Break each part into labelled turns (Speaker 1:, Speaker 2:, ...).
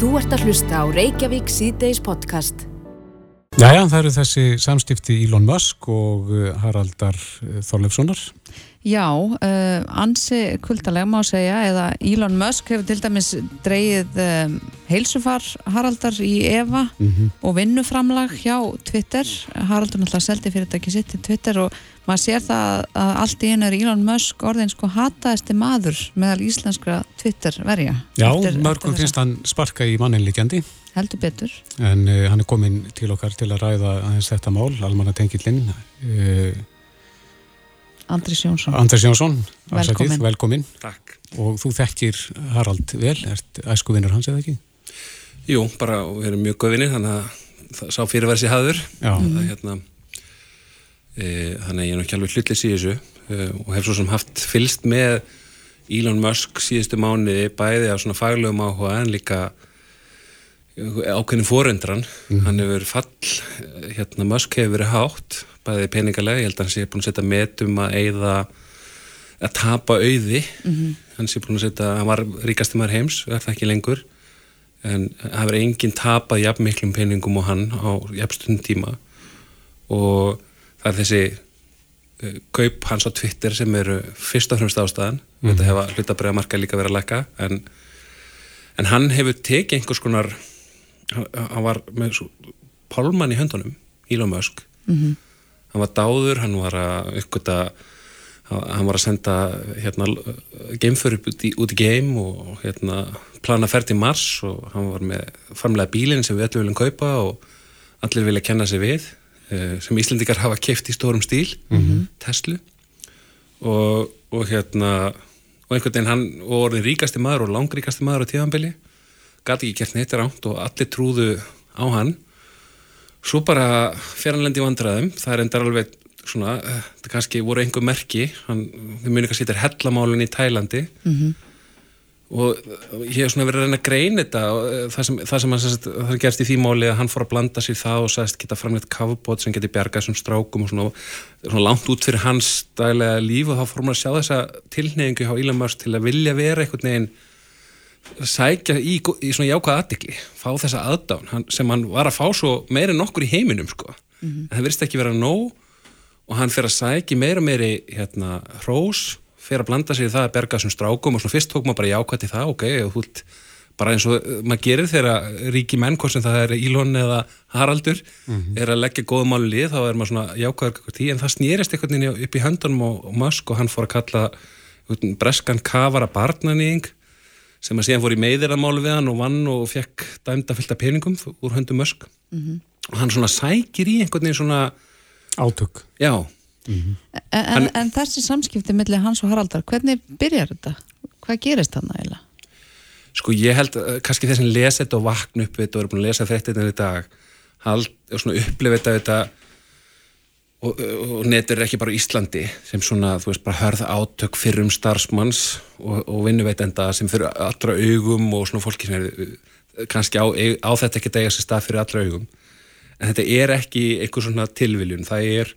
Speaker 1: Þú ert að hlusta á Reykjavík síðdeis podcast.
Speaker 2: Jæja, það eru þessi samstifti Elon Musk og uh, Haraldar uh, Þorleifssonar.
Speaker 3: Já, uh, ansi kuldalega má segja eða Elon Musk hefur til dæmis dreyið um, heilsufar Haraldar í Eva mm -hmm. og vinnuframlag hjá Twitter. Haraldur náttúrulega seldi fyrirtæki sitt í Twitter og maður sér það að allt í einu er Elon Musk orðin sko hataðasti maður meðal íslenskra Twitter verja.
Speaker 2: Já, mörgum finnst hann sparka í manninleikjandi.
Speaker 3: Heldur betur.
Speaker 2: En uh, hann er komin til okkar til að ræða aðeins þetta mál, almanna tengillinn. Uh,
Speaker 3: Andris Jónsson.
Speaker 2: Andris Jónsson,
Speaker 3: velkomin.
Speaker 2: velkomin.
Speaker 4: Takk.
Speaker 2: Og þú þekkir Harald vel, ert æsku vinnur hans eða ekki?
Speaker 4: Jú, bara við erum mjög góð vinnir, þannig að það sá fyrirverðs í haður. Það er hérna, e, þannig að ég er náttúrulega alveg hlutlis í þessu e, og hef svo sem haft fylst með Elon Musk síðustu mánuði bæði á svona faglegum áhuga en líka ákveðin fórendran. Mm. Hann hefur fall, hérna Musk hefur verið hátt bæði peningalega, ég held að hann sé búin að setja metum að eigða að tapa auði. Mm -hmm. hann sé búin að setja, hann var ríkasti maður heims er það ekki lengur en það verið enginn tapað jafn miklum peningum og hann á jafnstund tíma. Og það er þessi uh, kaup hans á Twitter sem eru fyrst og fremst ástæðan. Mm -hmm. þetta hefa hlutabræðamarka líka verið að lekka en, en hann hefur tekið einhvers konar hann var með pálmann í höndunum Elon Musk. Mm -hmm hann var dáður, hann var að uppgöta, hann var að senda hérna geimför út í, í geim og hérna plana fært í mars og hann var með farmlega bílinn sem við öllum viljum kaupa og allir vilja kenna sig við eh, sem Íslandikar hafa keft í stórum stíl mm -hmm. Tesla og, og hérna og einhvern veginn hann og orðin ríkasti maður og langríkasti maður á tíðanbili gæti ekki gert neitt ránt og allir trúðu á hann Svo bara fjarnlendi vandraðum, það er endar alveg svona, eh, það kannski voru einhver merki, hann, við munum kannski þetta er hellamálun í Tælandi. Mm -hmm. og ég hef svona verið að reyna að greina þetta og eh, það sem, það sem hann, það gerst í því máli að hann fór að blanda sér það og sagðist geta framleitt kavbót sem geti bjargað sem strákum og svona, svona langt út fyrir hans daglega líf og þá fór maður að sjá þessa tilneyingu hjá Ílamars til að vilja vera einhvern veginn sækja í, í svona jákvæða aðdekli fá þessa aðdán hann, sem hann var að fá svo meira en okkur í heiminum sko. mm -hmm. en það verðist ekki vera nóg og hann fer að sækja meira meiri hérna hrós, fer að blanda sér í það að berga þessum strákum og svona fyrst tók maður bara jákvæði það, ok, og þú veist bara eins og eh, maður gerir þegar ríki menn hvort sem það er Ílon eða Haraldur mm -hmm. er að leggja góða máli lið þá er maður svona jákvæður tí en það snýrist einhvern veginn upp í höndunum og, og Musk og hann fór að kalla breskan kavara barnanýðing sem að síðan fór í meðiramálu við hann og vann og fekk dæmda fylgta peningum úr höndum Musk mm -hmm. og hann svona sækir í einhvern veginn svona
Speaker 2: átök
Speaker 4: já
Speaker 3: mm -hmm. en, en, en þessi samskipti millir hans og Haraldar, hvernig byrjar þetta? Hvað gerist þannig eiginlega?
Speaker 4: Sko ég held, kannski þess að lesa þetta og vakna upp þetta og eru búin að lesa þetta þetta í dag hald, og svona upplifa þetta þetta og, og netur er ekki bara Íslandi sem svona, þú veist, bara hörð átök fyrrum starfsmanns og, og vinnuveitenda sem fyrir allra augum og svona fólki sem er eh, kannski á, á þetta ekki degja sér stað fyrir allra augum. En þetta er ekki eitthvað svona tilviljun, það er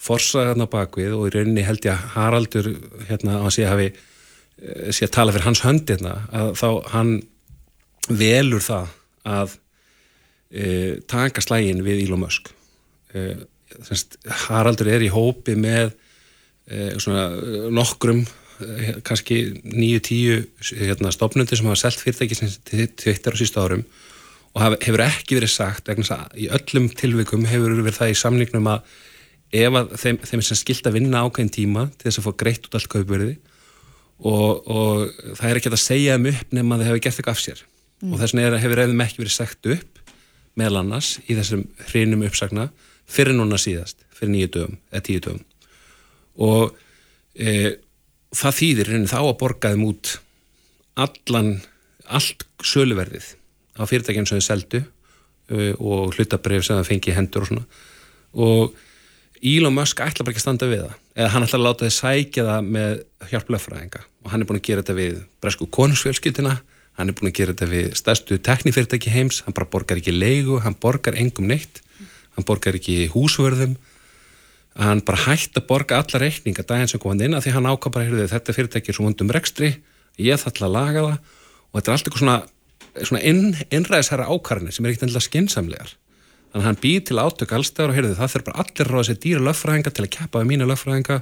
Speaker 4: forsaðan á bakvið og í rauninni held ég að Haraldur hérna á að sé hafi eh, sé að tala fyrir hans hönd hérna, að þá hann velur það að e, taka slægin við Íló Mösk e, Haraldur er í hópi með eh, svona, nokkrum eh, kannski nýju, tíu hérna, stopnundi sem hafa selgt fyrirtæki sem tvittar á sísta árum og hefur ekki verið sagt í öllum tilvikum hefur verið það í samningnum að ef að þeim, þeim sem skilt að vinna ákveðin tíma til þess að fá greitt út allt kaupverði og, og það er ekki að segja um upp nema að það hefur gert eitthvað af sér mm. og þess vegna hefur efðum ekki verið sagt upp meðal annars í þessum hrinum uppsagna fyrir núna síðast, fyrir nýju dögum eða tíu dögum. Og e, það þýðir reyni þá að borgaðum út allan, allt söluverðið á fyrirtækjum sem þau seldu e, og hlutabref sem það fengi hendur og svona. Og Elon Musk ætla bara ekki að standa við það. Eða hann ætla að láta þið sækja það með hjálp löffræðinga og hann er búin að gera þetta við bresku konusfjölskyldina hann er búin að gera þetta við stærstu teknifyrirtæki heims, hann bara borgar ekki leigu, hann borgar engum neitt hann borgar ekki húsvörðum. Hann bara hætti að borga alla reikninga daginn sem kom hann inn að því hann ákvað bara þetta fyrirtæki er svo vundum rekstri ég þall að laga það. Og þetta er allt eitthvað svona svona inn, innræðisherra ákvarðinir sem er ekkert endilega skinsamlegar þannig að hann býr til átök allstæður og heyrðu það þurf bara allir ráða sér dýra löffræðinga til að keppa við mína löffræðinga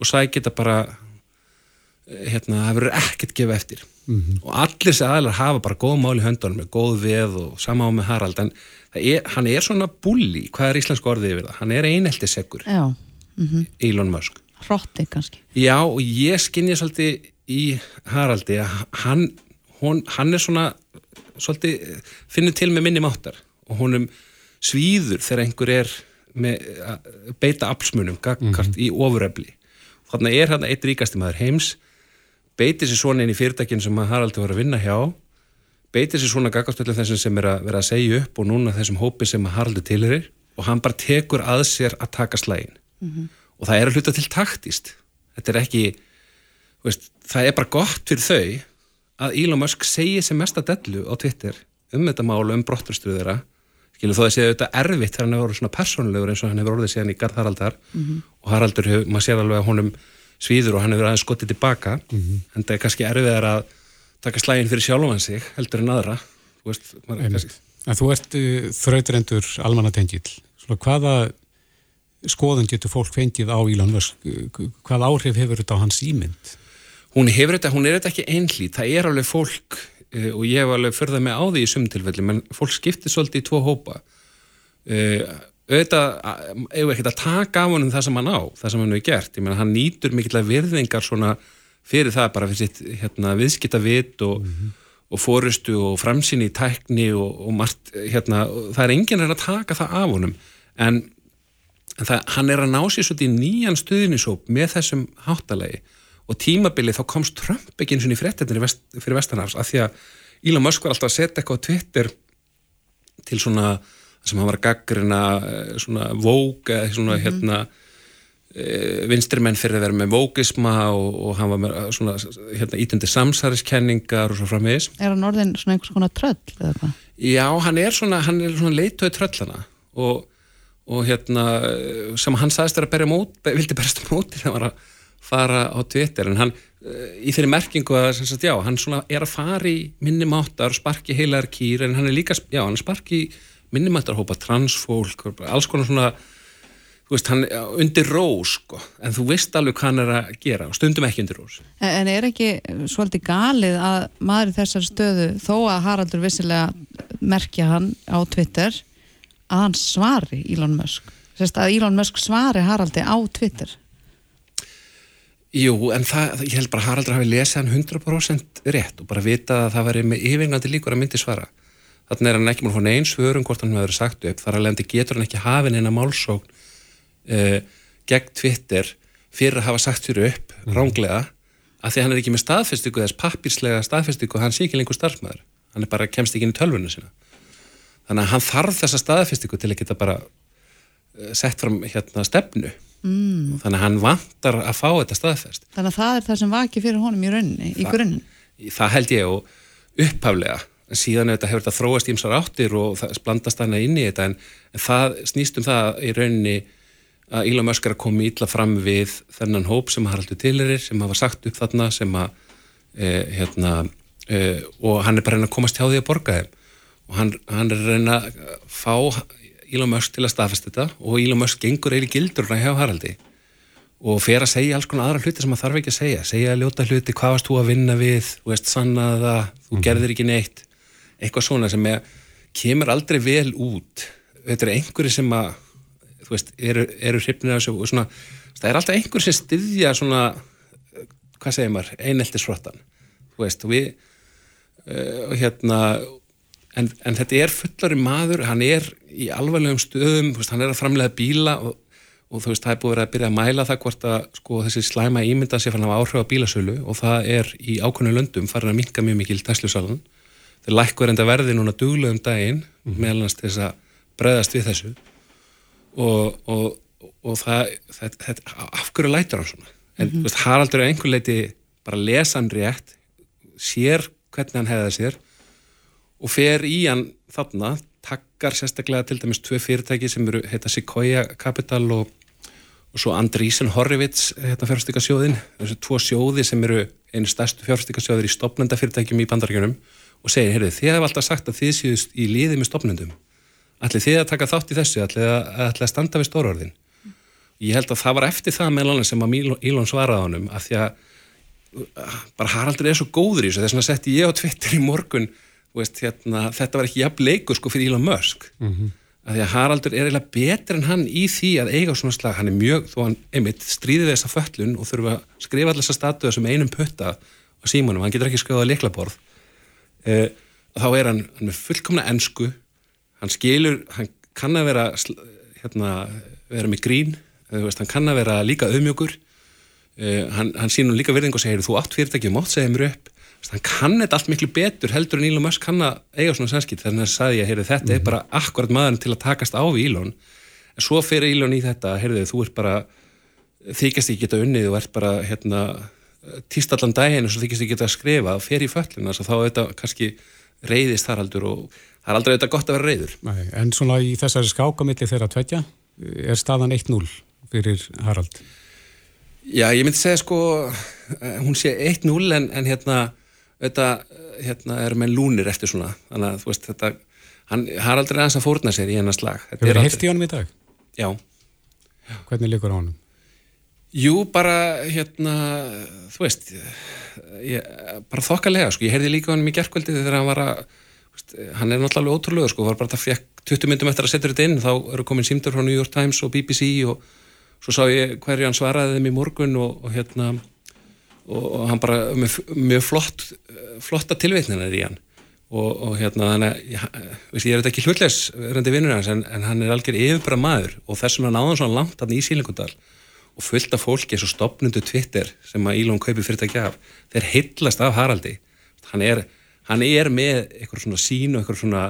Speaker 4: og sæ geta bara eh, hérna, það verður ekkert gefa eftir. Mm -hmm. og allir þessi aðlar hafa bara góð mál í höndunum með góð veð og sama á með Harald en er, hann er svona bulli, hvað er íslensku orðið yfir það? Hann er einelti segur
Speaker 3: mm -hmm.
Speaker 4: Elon Musk.
Speaker 3: Hrotti kannski.
Speaker 4: Já og ég skinnja svolítið í Haraldi að hann, hún, hann er svona svolítið, finnur til með minni máttar. Og honum svíður þegar einhver er með beita apsmunum gagkart mm -hmm. í ofuröfli þannig er hann eitt ríkasti maður heims beitir sér svona inn í fyrirtækinn sem Haraldur var að vinna hjá beitir sér svona gaggastöldum þessum sem er að vera að segja upp og núna þessum hópi sem Haraldur tilurir og hann bara tekur að sér að taka slægin mm -hmm. og það er að hluta til taktist þetta er ekki veist, það er bara gott fyrir þau að Elon Musk segi sem mest að dellu á Twitter um þetta málu um brotturstuðura skilur þó að séu þetta erfitt þegar hann hefur verið svona persónulegur eins og hann hefur orðið síðan í Garð Haraldar mm -hmm. og Haraldur, maður sér alveg að honum svíður og hann hefur aðeins skotið tilbaka mm -hmm. en það er kannski erfiðar að taka slægin fyrir sjálfan sig heldur en aðra. Þú veist,
Speaker 2: kannski... Þú ert uh, þrautrendur almanatengil hvaða skoðun getur fólk fengið á Ílan Vörsk hvað áhrif hefur þetta á hans ímynd?
Speaker 4: Hún hefur þetta, hún er þetta ekki einhlý það er alveg fólk uh, og ég hef alveg förðað mig á því í sumtilfelli menn fólk skiptir svolítið í tvo hópa. Uh, auðvitað, við ekki að taka af honum það sem hann á, það sem hann hefur gert. Ég meina, hann nýtur mikilvæg virðingar svona fyrir það bara fyrir sitt hérna, viðskita vit og, mm -hmm. og fórustu og framsýni í tækni og, og margt, hérna, það er enginn að taka það af honum en, en það, hann er að ná sér svolítið í nýjan stuðinisóp með þessum háttalegi og tímabilið þá komst Trump ekki eins og í frettinni vest, fyrir Vestanafs af því að Elon Musk var alltaf að setja eitthvað á Twitter til svona sem hann var að gaggrina eh, svona vók eða svona mm -hmm. hérna e, vinstrimenn fyrir að vera með vókisma og, og hann var með eh, svona hérna ítundi samsæriskenningar og svo framvegis.
Speaker 3: Er hann orðin svona einhvers konar tröll eða hvað?
Speaker 4: Já, hann er svona, hann er svona leittói tröllana og, og hérna sem hann sagðist að berja mót, vildi berjast móti þegar hann var að fara á Twitter en hann í þeirri merkingu að sagt, já, hann er að fara í minni máttar og sparki heilar kýr en hann er líka, já, hann sparki minnumættarhópa, transfólk, alls konar svona, þú veist, hann undir rós, sko, en þú veist alveg hvað hann er að gera og stundum ekki undir rós.
Speaker 3: En er ekki svolítið galið að maður í þessar stöðu, þó að Haraldur vissilega merkja hann á Twitter, að hann svari Elon Musk? Sérst að Elon Musk svari Haraldi á Twitter?
Speaker 4: Jú, en það, ég held bara Haraldur hafi lesið hann 100% rétt og bara vita að það væri með yfirngandi líkur að myndi svara þannig er hann ekki múlið að fá neins svörum hvort hann hefur sagt upp, þar alveg getur hann ekki hafið neina málsókn uh, gegn Twitter fyrir að hafa sagt fyrir upp mm. ránglega að því hann er ekki með staðfestíku þess pappirslega staðfestíku hann sé ekki lengur starfsmæður hann er bara kemst ekki inn í tölvunum sína. Þannig að hann þarf þessa staðfestíku til að geta bara uh, sett fram hérna stefnu. Mm. þannig að hann vantar að fá þetta staðfest.
Speaker 3: Þannig að það er það sem vaki fyrir honum í rauninni, í grunninn.
Speaker 4: Það held ég og upphaflega en síðan þetta hefur þetta þróast ímsar áttir og það blandast hana inn í þetta en, en það snýst um það í rauninni að Íla Mösk er að koma ítla fram við þennan hóp sem Haraldur Tillerir sem hafa sagt upp þarna sem að e, hérna e, og hann er bara reyna að komast hjá því að borga þeim. Og hann, hann er reyna að fá Íla Mösk til að staðfesta þetta og Íla Mösk gengur eiginlega gildurna hjá Haraldi og fer að segja alls konar aðra hluti sem maður þarf ekki að segja. Segja að ljóta hluti, hvað varst þú að vinna við? Þú veist sannaða, þú -hmm. gerðir ekki neitt. Eitthvað svona sem er, kemur aldrei vel út. Þetta er einhverju sem að veist, eru, eru hrifnir af þessu og svona, það er alltaf einhverju sem styðja svona, hvað segir maður eineltisfrottan og við uh, hérna en, en þetta er fullari maður hann er í alvarlegum stöðum veist, hann er að framlega bíla og, og þú veist, það er búið að byrja að mæla það hvort að sko, þessi slæma ímynda sé fann af áhrif á bílasölu og það er í ákveðinu löndum farin að minka mjög mikil Tesla-salan þeir lækkur enda verði núna duglegum daginn mm -hmm. meðalans til þess að bregðast við þessu og, og, og það, það, það afhverju lætur hann svona? En mm -hmm. veist, Haraldur er einhver leiti bara lesa hann rétt sér hvernig hann hefða sér og fer í hann þarna takkar sérstaklega til dæmis tvei fyrirtæki sem eru heita Sequoia Capital og, og svo Andrísen Horrivits heita fjárstykasjóðin þessu tvo sjóði sem eru einu stærstu fjárstykasjóðir í stopnenda fyrirtækjum í bandaríkjunum og segir, heyrðu, þið hefur alltaf sagt að þið séust í liði með stopnundum allir þið að taka þátt í þessu? Allir að, allir að standa við stórorðin? Ég held að það var eftir það með alveg sem að Ílón svaraði honum að því að bara Haraldur er svo góður í þessu. Þess að setti ég á Twitter í morgun veist, hérna, þetta var ekki jafn leikur sko fyrir Elon Musk. Mm -hmm. að því að Haraldur er eiginlega betur en hann í því að eiga svona slag, hann er mjög, þó hann einmitt stríði þessa föllun og þurfa að skrifa allir þessa statuða sem einum putta á símanum, hann getur ekki skrifað liklaborð eh, þá er hann, hann með fullkomna ennsku hann skilur, hann kann að vera hérna, vera með grín veist, hann kann að vera líka auðmjögur Uh, hann, hann sínum líka verðing og segir þú átt fyrirtæki, mátt segja mér upp. Hann kann þetta allt miklu betur heldur en Elon Musk kann að eiga svona sænskitt þannig að sagði ég, heyrðu, þetta mm er mhm. bara akkurat maðurinn til að takast á við Elon. En svo fyrir Elon í þetta, heyrðu, þú ert bara þykast ekki geta unnið og ert bara hérna, týst allan daginn og svo þykast ekki geta að skrifa og fer í fölluna þá þetta kannski reyðist þar aldur og það er aldrei þetta gott að vera reyður
Speaker 2: Nei, En svona í þessari skákamilli þeirra tveitja er staðan 1-0 fyrir Harald
Speaker 4: Já, ég myndi segja sko, eh, hún sé 1-0 en, en hérna, þetta, hérna er með lúnir eftir svona, þannig að þú veist þetta, hann har aldrei aðeins að fórna sér í ennast lag.
Speaker 2: Hefur þið í honum í dag?
Speaker 4: Já.
Speaker 2: Hvernig likur honum?
Speaker 4: Jú, bara hérna, þú veist, ég, bara þokkalega sko, ég heyrði líka honum í gerðkvöldi þegar hann var að, hann er náttúrulega ótrúlega sko, var bara það fekk 20 myndum eftir að setja þetta inn, þá eru komin símtur frá New York Times og BBC og svo sá ég hverju hann svaraði þeim í morgun og, og hérna og, og hann bara með mjög flott flotta tilveitninar í hann. Og, og hérna þannig að ég, ég er þetta ekki hlutlegs verðandi vinnur hans en, en hann er algjör yfirbara maður og þessum hann áðan svona langt hann í Sílingundal og fullt af fólki eins og stopnundu Twitter sem að Ílón kaupi fyrir þetta gaf þeir heitlast af Haraldi. Hann er, hann er með eitthvað svona sín og eitthvað svona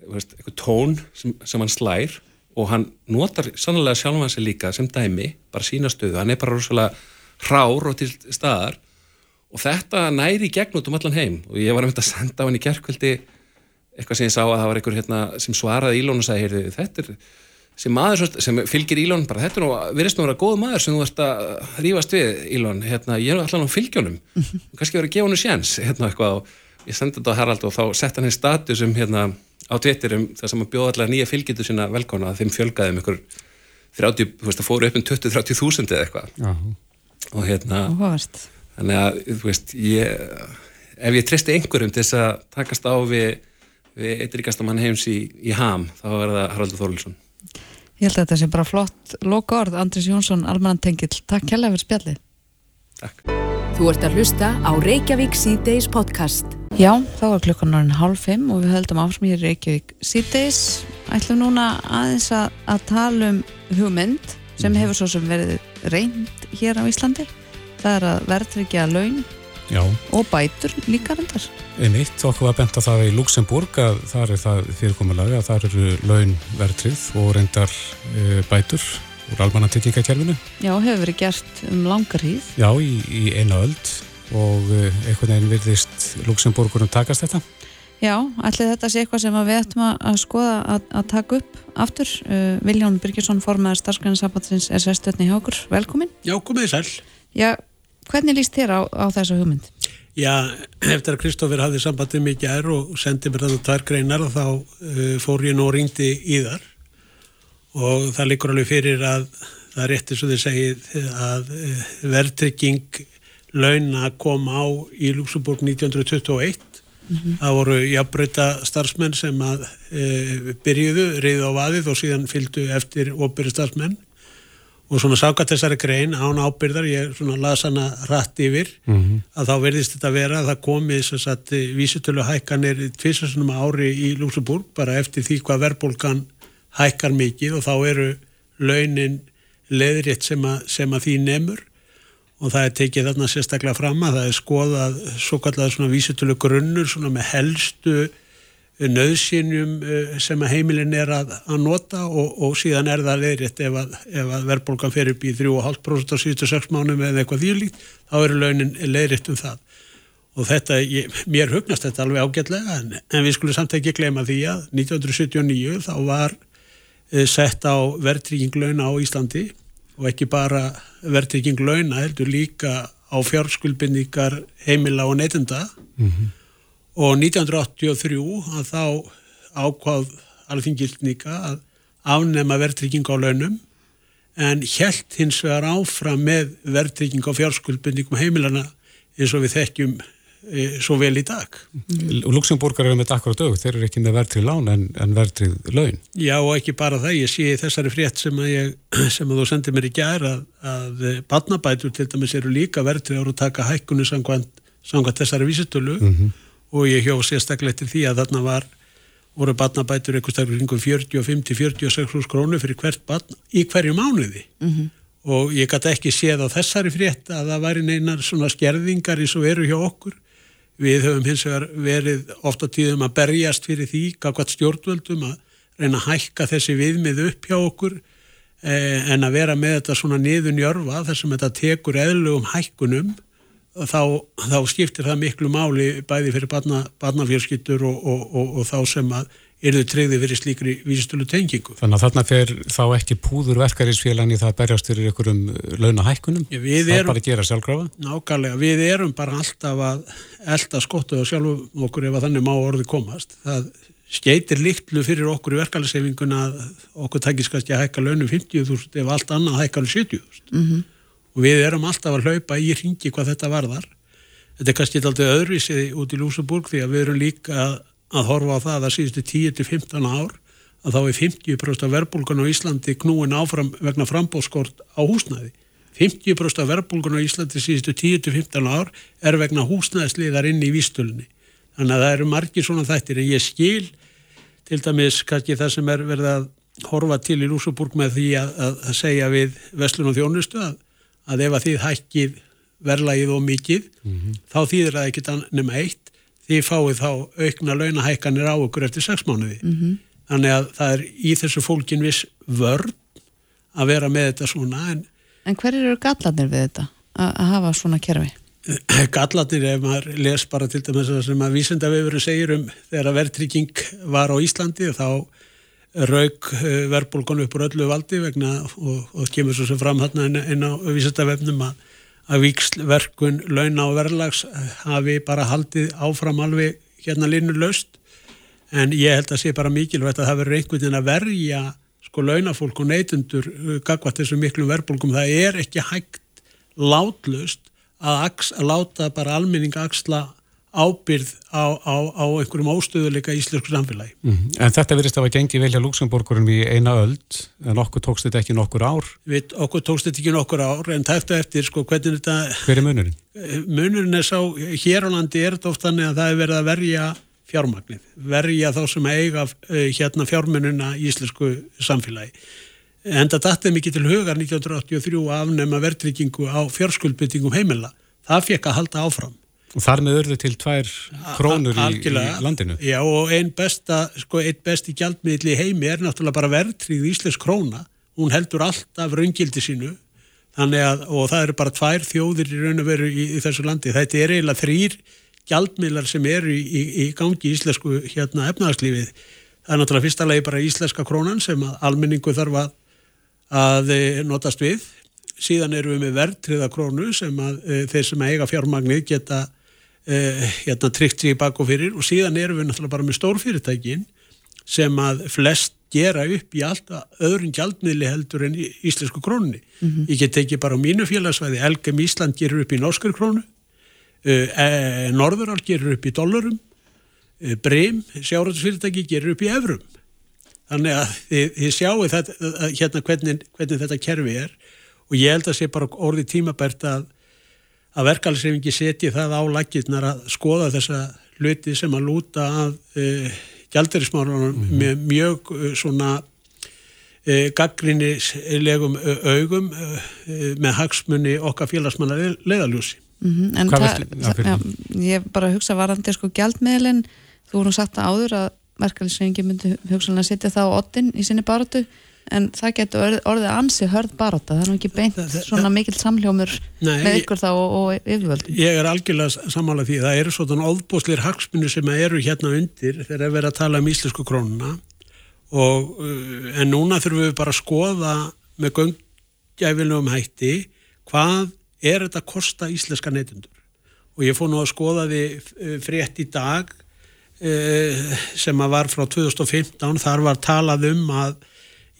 Speaker 4: eitthvað tón sem, sem hann slær og hann notar sannlega sjálf hans líka sem dæmi, bara sína stöðu. Hann er bara rosalega rár og til staðar og þetta næri gegn út um allan heim. Og ég var að mynda að senda á hann í gerðkvöldi eitthvað sem ég sá að það var einhver hérna, sem svaraði Ílón og sagði, heyrðu, þetta er sem maður sem fylgir Ílón bara þetta er nú, verðist nú að vera góð maður sem þú ert að rífast við Ílón, hérna, ég er alltaf á fylgjónum kannski verið að gefa hann sjans hérna eitthvað. Og ég sendi þetta á Harald og þá sett hann einn status um hérna á Twitterum þar sem að bjóða allar nýja fylgjitu sína velkona að þeim fjölgaði um ykkur 30, þú veist, það fóru upp um 20-30 þúsund eða eitthvað. Og hérna
Speaker 3: Óhast.
Speaker 4: þannig að, þú veist, ég ef ég tristi einhverjum til þess að takast á við, við eitt ríkastamann heims í, í ham, þá er það Haraldur Þorlsson
Speaker 3: Ég held að þetta sé bara flott loka orð, Andris Jónsson, Almanan Tengill Takk kærlega fyrir spjallið.
Speaker 4: Takk.
Speaker 1: Þú ert að hlusta á Reykjavík C-Days podcast
Speaker 3: Já, þá er klukkan orðin hálf fimm og við höldum áfsmýri Reykjavík síðdeis. Ætlum núna aðeins að, að tala um hugmynd sem mhm. hefur svo sem verið reynd hér á Íslandi. Það er að verðtryggja laun
Speaker 2: Já.
Speaker 3: og bætur líka reyndar.
Speaker 2: Einnitt, okkur var bent að það í Luxemburg að það er það fyrirkomulega að það eru laun verðtrygð og reyndar e, bætur úr almanna tryggingakjærfinu.
Speaker 3: Já, hefur verið gert um langar hýð.
Speaker 2: Já, í, í eina öld og eh, einhvern veginn virðist Luxemburgurum takast þetta?
Speaker 3: Já, allir þetta sé eitthvað sem við ættum að skoða að, að taka upp aftur. Uh, Viljón Byrkjesson, formadur starfsgrænarsabbatsins er sérstöðni hjá okkur. Velkomin.
Speaker 5: Já, komið sæl.
Speaker 3: Já, hvernig líst þér á, á þessu hugmynd?
Speaker 5: Já, eftir að Kristófur hafði sambandið mikið er og sendið mér þannig tvær greinar og þá uh, fór ég nú og ringdi í þar og það likur alveg fyrir að það er réttið svo þið segið að uh, verðtrygging launa kom á í Luxemburg 1921 mm -hmm. það voru jafnbreyta starfsmenn sem að e, byrjuðu, reyðu á vaðið og síðan fylgdu eftir óbyrju starfsmenn og svona sákat þessari grein án ábyrðar, ég svona las hana rætt yfir, mm -hmm. að þá verðist þetta vera að það komi þess að vísutölu hækkanir tvisasunum ári í Luxemburg, bara eftir því hvað verðbólkan hækkar mikið og þá eru launin leðrétt sem að, sem að því nefnur og það er tekið þarna sérstaklega fram að það er skoðað svo kallar svona vísutölu grunnur svona með helstu nöðsynjum eh, sem að heimilin er að, að nota og, og síðan er það leiritt ef að, að verðbólgan fer upp í 3,5% á 76 mánum eða eitthvað þýrlíkt, þá eru launin leiritt um það. Og þetta, ég, mér hugnast þetta alveg ágætlega en, en við skulum samt ekki gleyma því að 1979 þá var eh, sett á verðtrygging launa á Íslandi og ekki bara verðtrygging launa heldur líka á fjárskuldbindningar heimila og neytenda mm -hmm. og 1983 að þá ákvað alþingildníka að afnema verðtrygging á launum en helt hins vegar áfram með verðtrygging á fjárskuldbundingum heimilana eins og við þekkjum svo vel í dag.
Speaker 2: Luxemburgar eru með akkur á dög, þeir eru ekki með verðtrið lán en, en verðtrið laun.
Speaker 5: Já og ekki bara það, ég sé þessari frétt sem að, ég, sem að þú sendið mér í gæra að, að badnabætur til dæmis eru líka verðtrið ára að taka hækkunni samkvæmt, samkvæmt þessari vísitölu mm -hmm. og ég hjá sérstaklega til því að þarna var voru badnabætur eitthvað staklega kringum 45-46 krónu fyrir hvert badn í hverju mánuði mm -hmm. og ég gæti ekki séð á þessari frétt að það væri neinar svona skerðingar eins og eru hjá okkur við höfum hins vegar verið ofta tíðum að berjast fyrir því hvað stjórnvöldum að reyna að hækka þessi viðmið upp hjá okkur eh, en að vera með þetta svona niðun jörfa þar sem þetta tekur eðlugum hækkunum þá, þá skiptir það miklu máli bæði fyrir barna, barnafjörskittur og, og, og, og þá sem að eru þau treyði fyrir slíkri vísistölu tengingu.
Speaker 2: Þannig að þarna fer þá ekki púður verkarísfélagin í það að berjast fyrir einhverjum launahækkunum? Já, það erum, er bara að gera sjálfgrafa?
Speaker 5: Nákvæmlega, við erum bara alltaf að elda skottu og sjálfum okkur ef að þannig má orði komast. Það skeitir líktlu fyrir okkur í verkefælisefinguna að okkur takist kannski að hækka launum 50.000 ef allt annað hækkar 70.000. Mm -hmm og við erum alltaf að hlaupa í ringi hvað þetta varðar. Þetta er kannski alltaf öðruvísið út í Lúsaburg því að við erum líka að, horfa á það að síðustu 10-15 ár að þá er 50% af verbulgun á Íslandi knúin áfram vegna frambóðskort á húsnæði. 50% af verbulgun á Íslandi síðustu 10-15 ár er vegna húsnæðisliðar inn í výstölunni. Þannig að það eru margir svona þættir en ég skil til dæmis kannski það sem er verið að horfa til í Lúsaburg með því að, að, að segja við Veslun og Þjónustu að að ef að þið hækkið verlaðið og mikið mm -hmm. þá þýðir það ekki nema eitt þið fáið þá aukna launahækkanir á okkur eftir sex mánuði mm -hmm. þannig að það er í þessu fólkin viss vörd að vera með þetta svona En,
Speaker 3: en hver eru gallanir við þetta að, að hafa svona kerfi?
Speaker 5: Gallanir ef maður les bara til dæmis sem að vísendavefurinn segir um þegar að verðtrygging var á Íslandi þá rauk eh, verbulgun upp úr öllu valdi vegna og, og kemur svo sem fram hérna inn á vísendavefnum að, að vikslverkun launa og verðlags hafi bara haldið áfram alveg hérna línu löst en ég held að sé bara mikilvægt að það verður einhvern veginn að verja sko launafólk og neytundur eh, gagvat þessum miklum verbulgum, það er ekki hægt látlust að, að láta bara almenning axla ábyrð á, á, á einhverjum óstöðuleika í íslensku samfélagi.
Speaker 2: Mm -hmm. En þetta verðist að hafa gengið velja Luxemburgurum í eina öld, en okkur tókst þetta ekki nokkur ár?
Speaker 5: Við, okkur tókst þetta ekki nokkur ár, en tæftu eftir, sko, hvernig þetta...
Speaker 2: Hver er munurinn?
Speaker 5: Eh, munurinn er sá, hér á landi er þetta oft þannig að það er verið að verja fjármagnið, verja þá sem eiga eh, hérna fjármununa í íslensku samfélagi. En þetta dætti mikið til hugar 1983 að afnema verðryggingu á fjárskuldbyttingum heimila. Það fekk að halda áfram.
Speaker 2: Þar með örðu til tvær krónur í, í landinu.
Speaker 5: Já og einn besta, sko einn besti gjaldmiðli heimi er náttúrulega bara verðtrið Íslands króna. Hún heldur alltaf raungildi sínu. Að, og það eru bara tvær þjóðir í raun og veru í, í þessu landi. Þetta er eiginlega þrýr gjaldmiðlar sem eru í, í gangi í íslensku hérna efnaðarslífið. Það er náttúrulega fyrsta lagi bara íslenska krónan sem almenningu þarf að, að eh, notast við. Síðan eru við með verðtriða krónu sem að e, þeir sem eiga fjármagnið geta uh, hérna tryggt sig í bak og fyrir og síðan erum við náttúrulega bara með stórfyrirtækin sem að flest gera upp í allt öðrun gjaldmiðli heldur en íslensku krónunni. Mm -hmm. Ég get ekki bara á mínu félagsvæði, Elgem Ísland gerur upp í norskar krónu, uh, e, Norðural gerur upp í dollarum, uh, Breim, sjáratusfyrirtæki gerur upp í evrum. Þannig að þið, þið sjáu þetta, hérna hvernig, hvernig þetta kerfi er og ég held að sé bara orðið tímabært að að verkefælsreifingi setji það á lakirnar að skoða þessa hluti sem að lúta að e, gjaldurismárunum mm -hmm. með mjög e, svona e, gaggrinnilegum augum e, með hagsmunni okkar félagsmanna leðaljósi.
Speaker 3: Mm -hmm. En það, ja, ég bara hugsa varandi sko gjaldmiðlinn, þú voru sagt að áður að verkefælsreifingi myndi hugsalega setja það á ottin í sinni baratu en það getur orðið, ansi hörð baróta, það er nú ekki beint svona mikil samljómur Nei, með ykkur þá og, og yfirvöldum.
Speaker 5: Ég er algjörlega samála því. Það eru svona óðbóslir hagsmunni sem eru hérna undir þegar við erum að tala um íslensku krónuna. Og uh, en núna þurfum við bara að skoða með göngjæfilegum hætti hvað er þetta að kosta íslenska neytundur og ég fór nú að skoða því uh, frétt í dag uh, sem að var frá 2015 þar var talað um að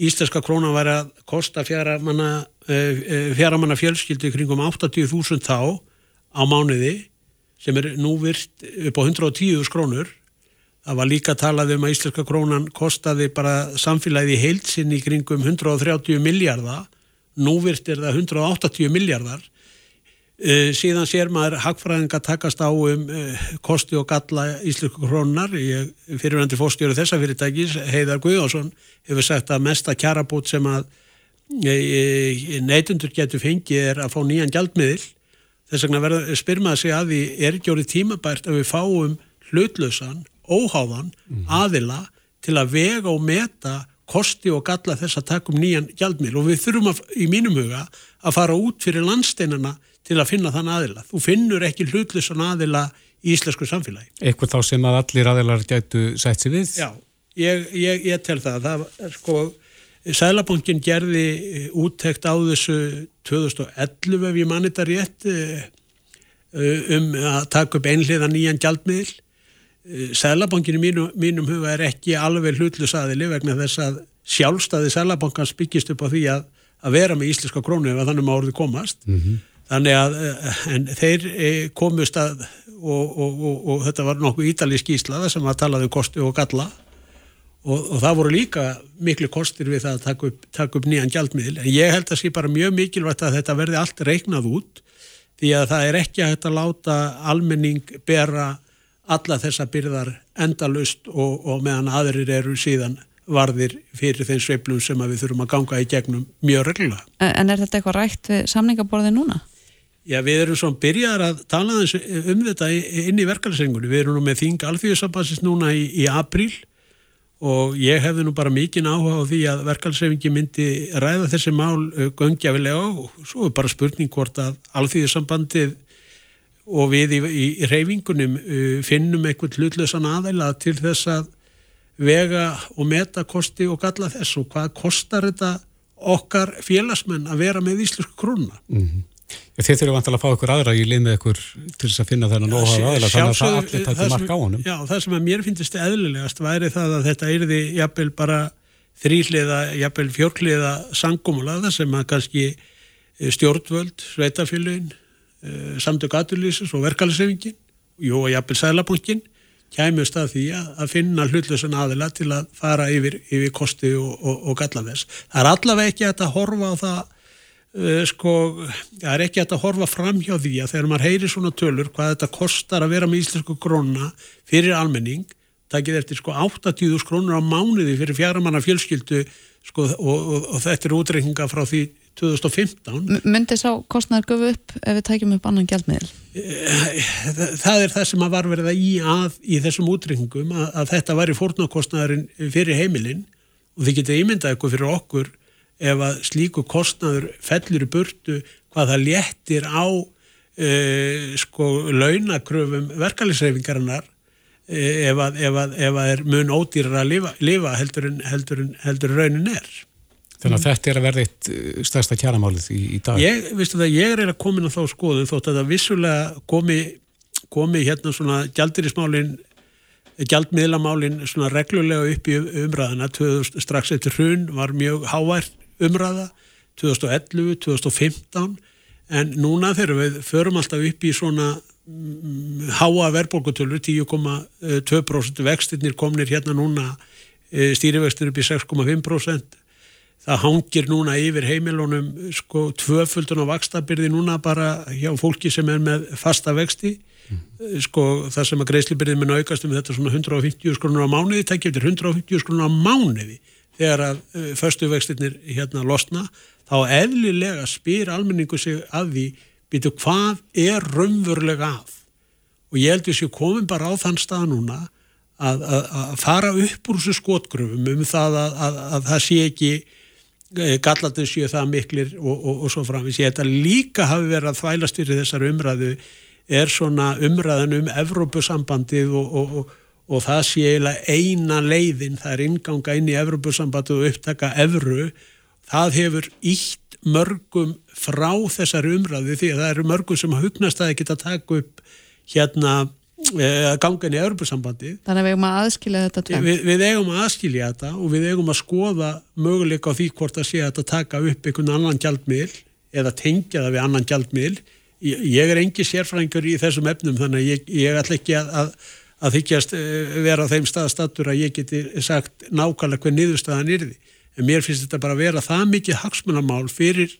Speaker 5: íslenska krónan væri að kosta fjaramanna uh, fjaramanna fjölskyldu kringum 80.000 þá á mánuði sem er nú virt upp á 110 krónur. Það var líka talað um að íslenska krónan kostaði bara samfélagið í heilsin í kringum 130 miljardar nú virt er það 180 miljardar síðan sér maður hagfræðinga takast á um uh, kosti og galla íslensku krónar fyrirvændi fórstjóru þessa fyrirtækis Heiðar Guðjónsson hefur sagt að mesta kjarabót sem að uh, neitundur getur fengið er að fá nýjan gjaldmiðil. Þess vegna verður spyrmaða sig að því er ekki orðið tímabært að við fáum hlutlösan, óháðan mm. aðila til að vega og meta kosti og galla þess að taka um nýjan gjaldmiðil? Og við þurfum að, í mínum huga að fara út fyrir landsteinana til að finna þann aðila. Þú finnur ekki hlutlusan aðila í íslensku samfélagi.
Speaker 2: Eitthvað þá sem að allir aðilar gætu sætt sér við?
Speaker 5: Já, ég, ég, ég tel það. Það sko, Sælabankin gerði eh, úttekt á þessu 2011 ef ég manni þetta rétt eh, um að taka upp einhliða nýjan gjaldmiðl. Eh, Sælabankin í mínum, mínum huga er ekki alveg hlutlusaðili vegna þess að sjálfstæði Sælabankans byggist upp á því að, að vera með íslenska krónu ef þannig maður orði komast. Mm -hmm. Þannig að þeir komust að og, og, og, og þetta var nokkuð ítalísk íslaða sem að talaði um kosti og galla og það voru líka miklu kostir við það að taka upp, taka upp nýjan gjaldmiðl. En ég held að það sé bara mjög mikilvægt að þetta verði allt reiknað út því að það er ekki að þetta láta almenning bera alla þessa byrðar endalust og meðan aðrir eru síðan varðir fyrir þeim sveiplum sem við þurfum að ganga í gegnum mjög reglulega.
Speaker 3: En er þetta eitthvað rætt við samningaborði núna?
Speaker 5: Já, við erum svona byrjar að tala um þetta inn í verkefælisrengunni. Við erum nú með þing alþjóðsabassist núna í, í apríl og ég hefði nú bara mikið áhuga á því að verkefælisrengi myndi ræða þessi mál göngjafilega og svo er bara spurning hvort að alþjóðsambandið og við í, í, reyfingunum finnum eitthvað hlutlösan aðeila til þess að vega og meta kosti og galla þess og hvað kostar þetta okkar félagsmenn að vera með íslensku krona.
Speaker 2: Mm -hmm. Þið þurfum vantilega að fá ykkur aðra í lið með ykkur til þess að finna þennan óhagða aðila þannig að allir tættu marka á honum.
Speaker 5: Já, það sem að mér finnst eðlilegast væri það að þetta erði jafnvel bara þrýliða, jafnvel fjörkliða sangumulaða sem að kannski eh, stjórnvöld, sveitafélugin, eh, samtök aturlýsins og verkefælisefingin, jú og jafnvel sælapunktin kæmust að því að finna hlutlösun aðila til að fara yfir, yfir kosti og, og, og galla þess. Það er allavega ekki að horfa á það sko, það er ekki að horfa fram hjá því að þegar maður heyri svona tölur hvað þetta kostar að vera með íslensku krónuna fyrir almenning, takið eftir sko 80.000 krónur á mánuði fyrir fjaramanna fjölskyldu sko, og, og, og þetta er útreikninga frá því 2015
Speaker 3: Myndi sá kostnæður gufu upp ef við tækjum upp annan gældmiðl?
Speaker 5: Uh, það er það sem að var verið að í að í þessum útreikningum að, að þetta var í fórnarkostnæðurinn fyrir heimilinn og þið getið ímyndað eitthvað fyrir okkur ef að slíku kostnaður fellur í burtu hvað það léttir á uh, sko launakröfum verkefælisreifingarinnar uh, ef, að, ef, að, ef að er mun ódýrar að lifa, lifa heldur, en, heldur, en, heldur raunin er.
Speaker 2: Þannig að þetta er að verða eitt eh, stærsta kjæramálið í, í dag.
Speaker 5: Ég, vistu það, ég er að komin á þá skoðu þótt að það vissulega komi, komi hérna svona gjaldirismálinn gjaldmiðlamálinn svona reglulega upp í umræðana strax eftir hrun var mjög hávært umræða 2011, 2015 en núna þegar við förum alltaf upp í svona mm, háa verðbólkutölur 10,2% vextinnir komnir hérna núna e, stýrivextir upp í 6,5% það hangir núna yfir heimilunum sko tvöföldun á vakstabyrði núna bara hjá fólki sem er með fasta vexti mm. sko það sem að greiðslibyrði mun aukast um þetta svona 150 skrunur á mánuði, tekja eftir 150 skrunur á mánuði þegar að uh, föstuvextirnir hérna losna, þá eðlilega spyr almenningu sig að því býtu hvað er raunverulega að og ég held að þessu komum bara á þann stað núna að, að, að fara upp úr þessu skotgröfum um það að, að það sé ekki eh, gallatins séu það miklir og, og, og svo framins. Ég held að líka hafi verið að þvælast fyrir þessar umræðu er svona umræðan um Evrópusambandið og, og og það sé eiginlega eina leiðin, það er inganga inn í Evropasambatu og upptaka Evru, það hefur ítt mörgum frá þessari umræði því að það eru mörgum sem hugnast að geta taka upp hérna að ganga inn í Europasambandi
Speaker 3: Þannig að við eigum að aðskilja þetta tvenn.
Speaker 5: við, við eigum að aðskilja þetta og við eigum að skoða möguleika á því hvort að sé að þetta taka upp einhvern annan gjaldmiðl eða tengja það við annan gjaldmiðl ég, er engi sérfræðingur í þessum efnum þannig að ég, ég ætla ekki að, að, að þykjast eh, vera á þeim staðastattur að ég geti sagt nákvæmlega hver niðurstaðan yrði en mér finnst þetta bara að vera það mikið hagsmunamál fyrir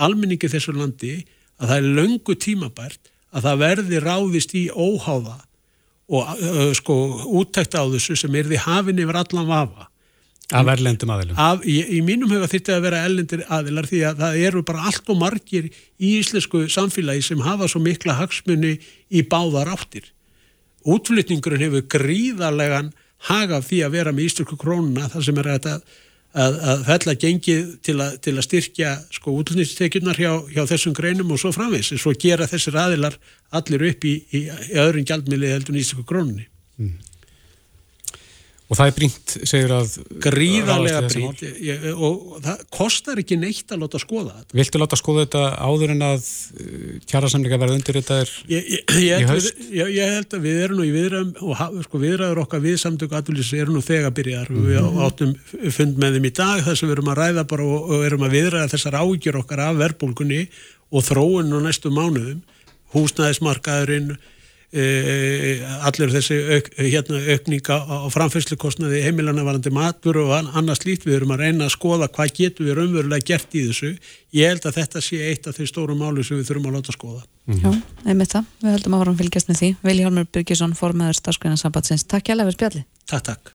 Speaker 5: almenningi þessu landi að það er löngu tímabært að það verði ráðist í óháða og uh, sko úttækt á þessu sem er því hafin yfir allan vafa
Speaker 2: Af erlendum aðilum.
Speaker 5: Af, í, í mínum huga þyrfti að vera ellendir aðilar því að það eru bara allt og margir í íslensku samfélagi sem hafa svo mikla hagsmunni í báðar áttir. Útflytningurinn hefur gríðarlegan hagað því að vera með íslensku krónuna þar sem er að, að, að fella gengið til að, til að styrkja sko útlýtningstekjurnar hjá, hjá þessum greinum og svo framvegs. Svo gera þessir aðilar allir upp í, í, í öðrun gjaldmiðli heldur í íslensku krónunni. Mm.
Speaker 2: Og það er brínt, segir að...
Speaker 5: Gríðarlega brínt ég, og það kostar ekki neitt að láta skoða þetta.
Speaker 2: Viltu láta skoða þetta áður en að uh, kjærasamleika verða undir þetta er
Speaker 5: ég, ég, í haust? Við, ég held að við erum nú í viðræðum og sko, viðræður okkar við samtöku aðlýs eru nú þegar byrjar. Mm -hmm. Við áttum fund með þeim í dag þess að við erum að ræða bara og, og erum að viðræða þessar ágjur okkar af verbulgunni og þróun og næstu mánuðum. Húsnæðismarkaðurinn allir þessi auk, hérna, aukninga á framfyrslukostnaði heimilana varandi matur og annars lít við erum að reyna að skoða hvað getur við raunverulega gert í þessu. Ég held að þetta sé eitt af þeir stóru máli sem við þurfum að láta skoða.
Speaker 3: Mm -hmm. Já, einmitt það, við höldum að vorum fylgjast með því. Vili Hálmur Byrkisson, formadur starfskrænasambatsins Takk hjá Leifur Spjalli
Speaker 5: Takk, takk.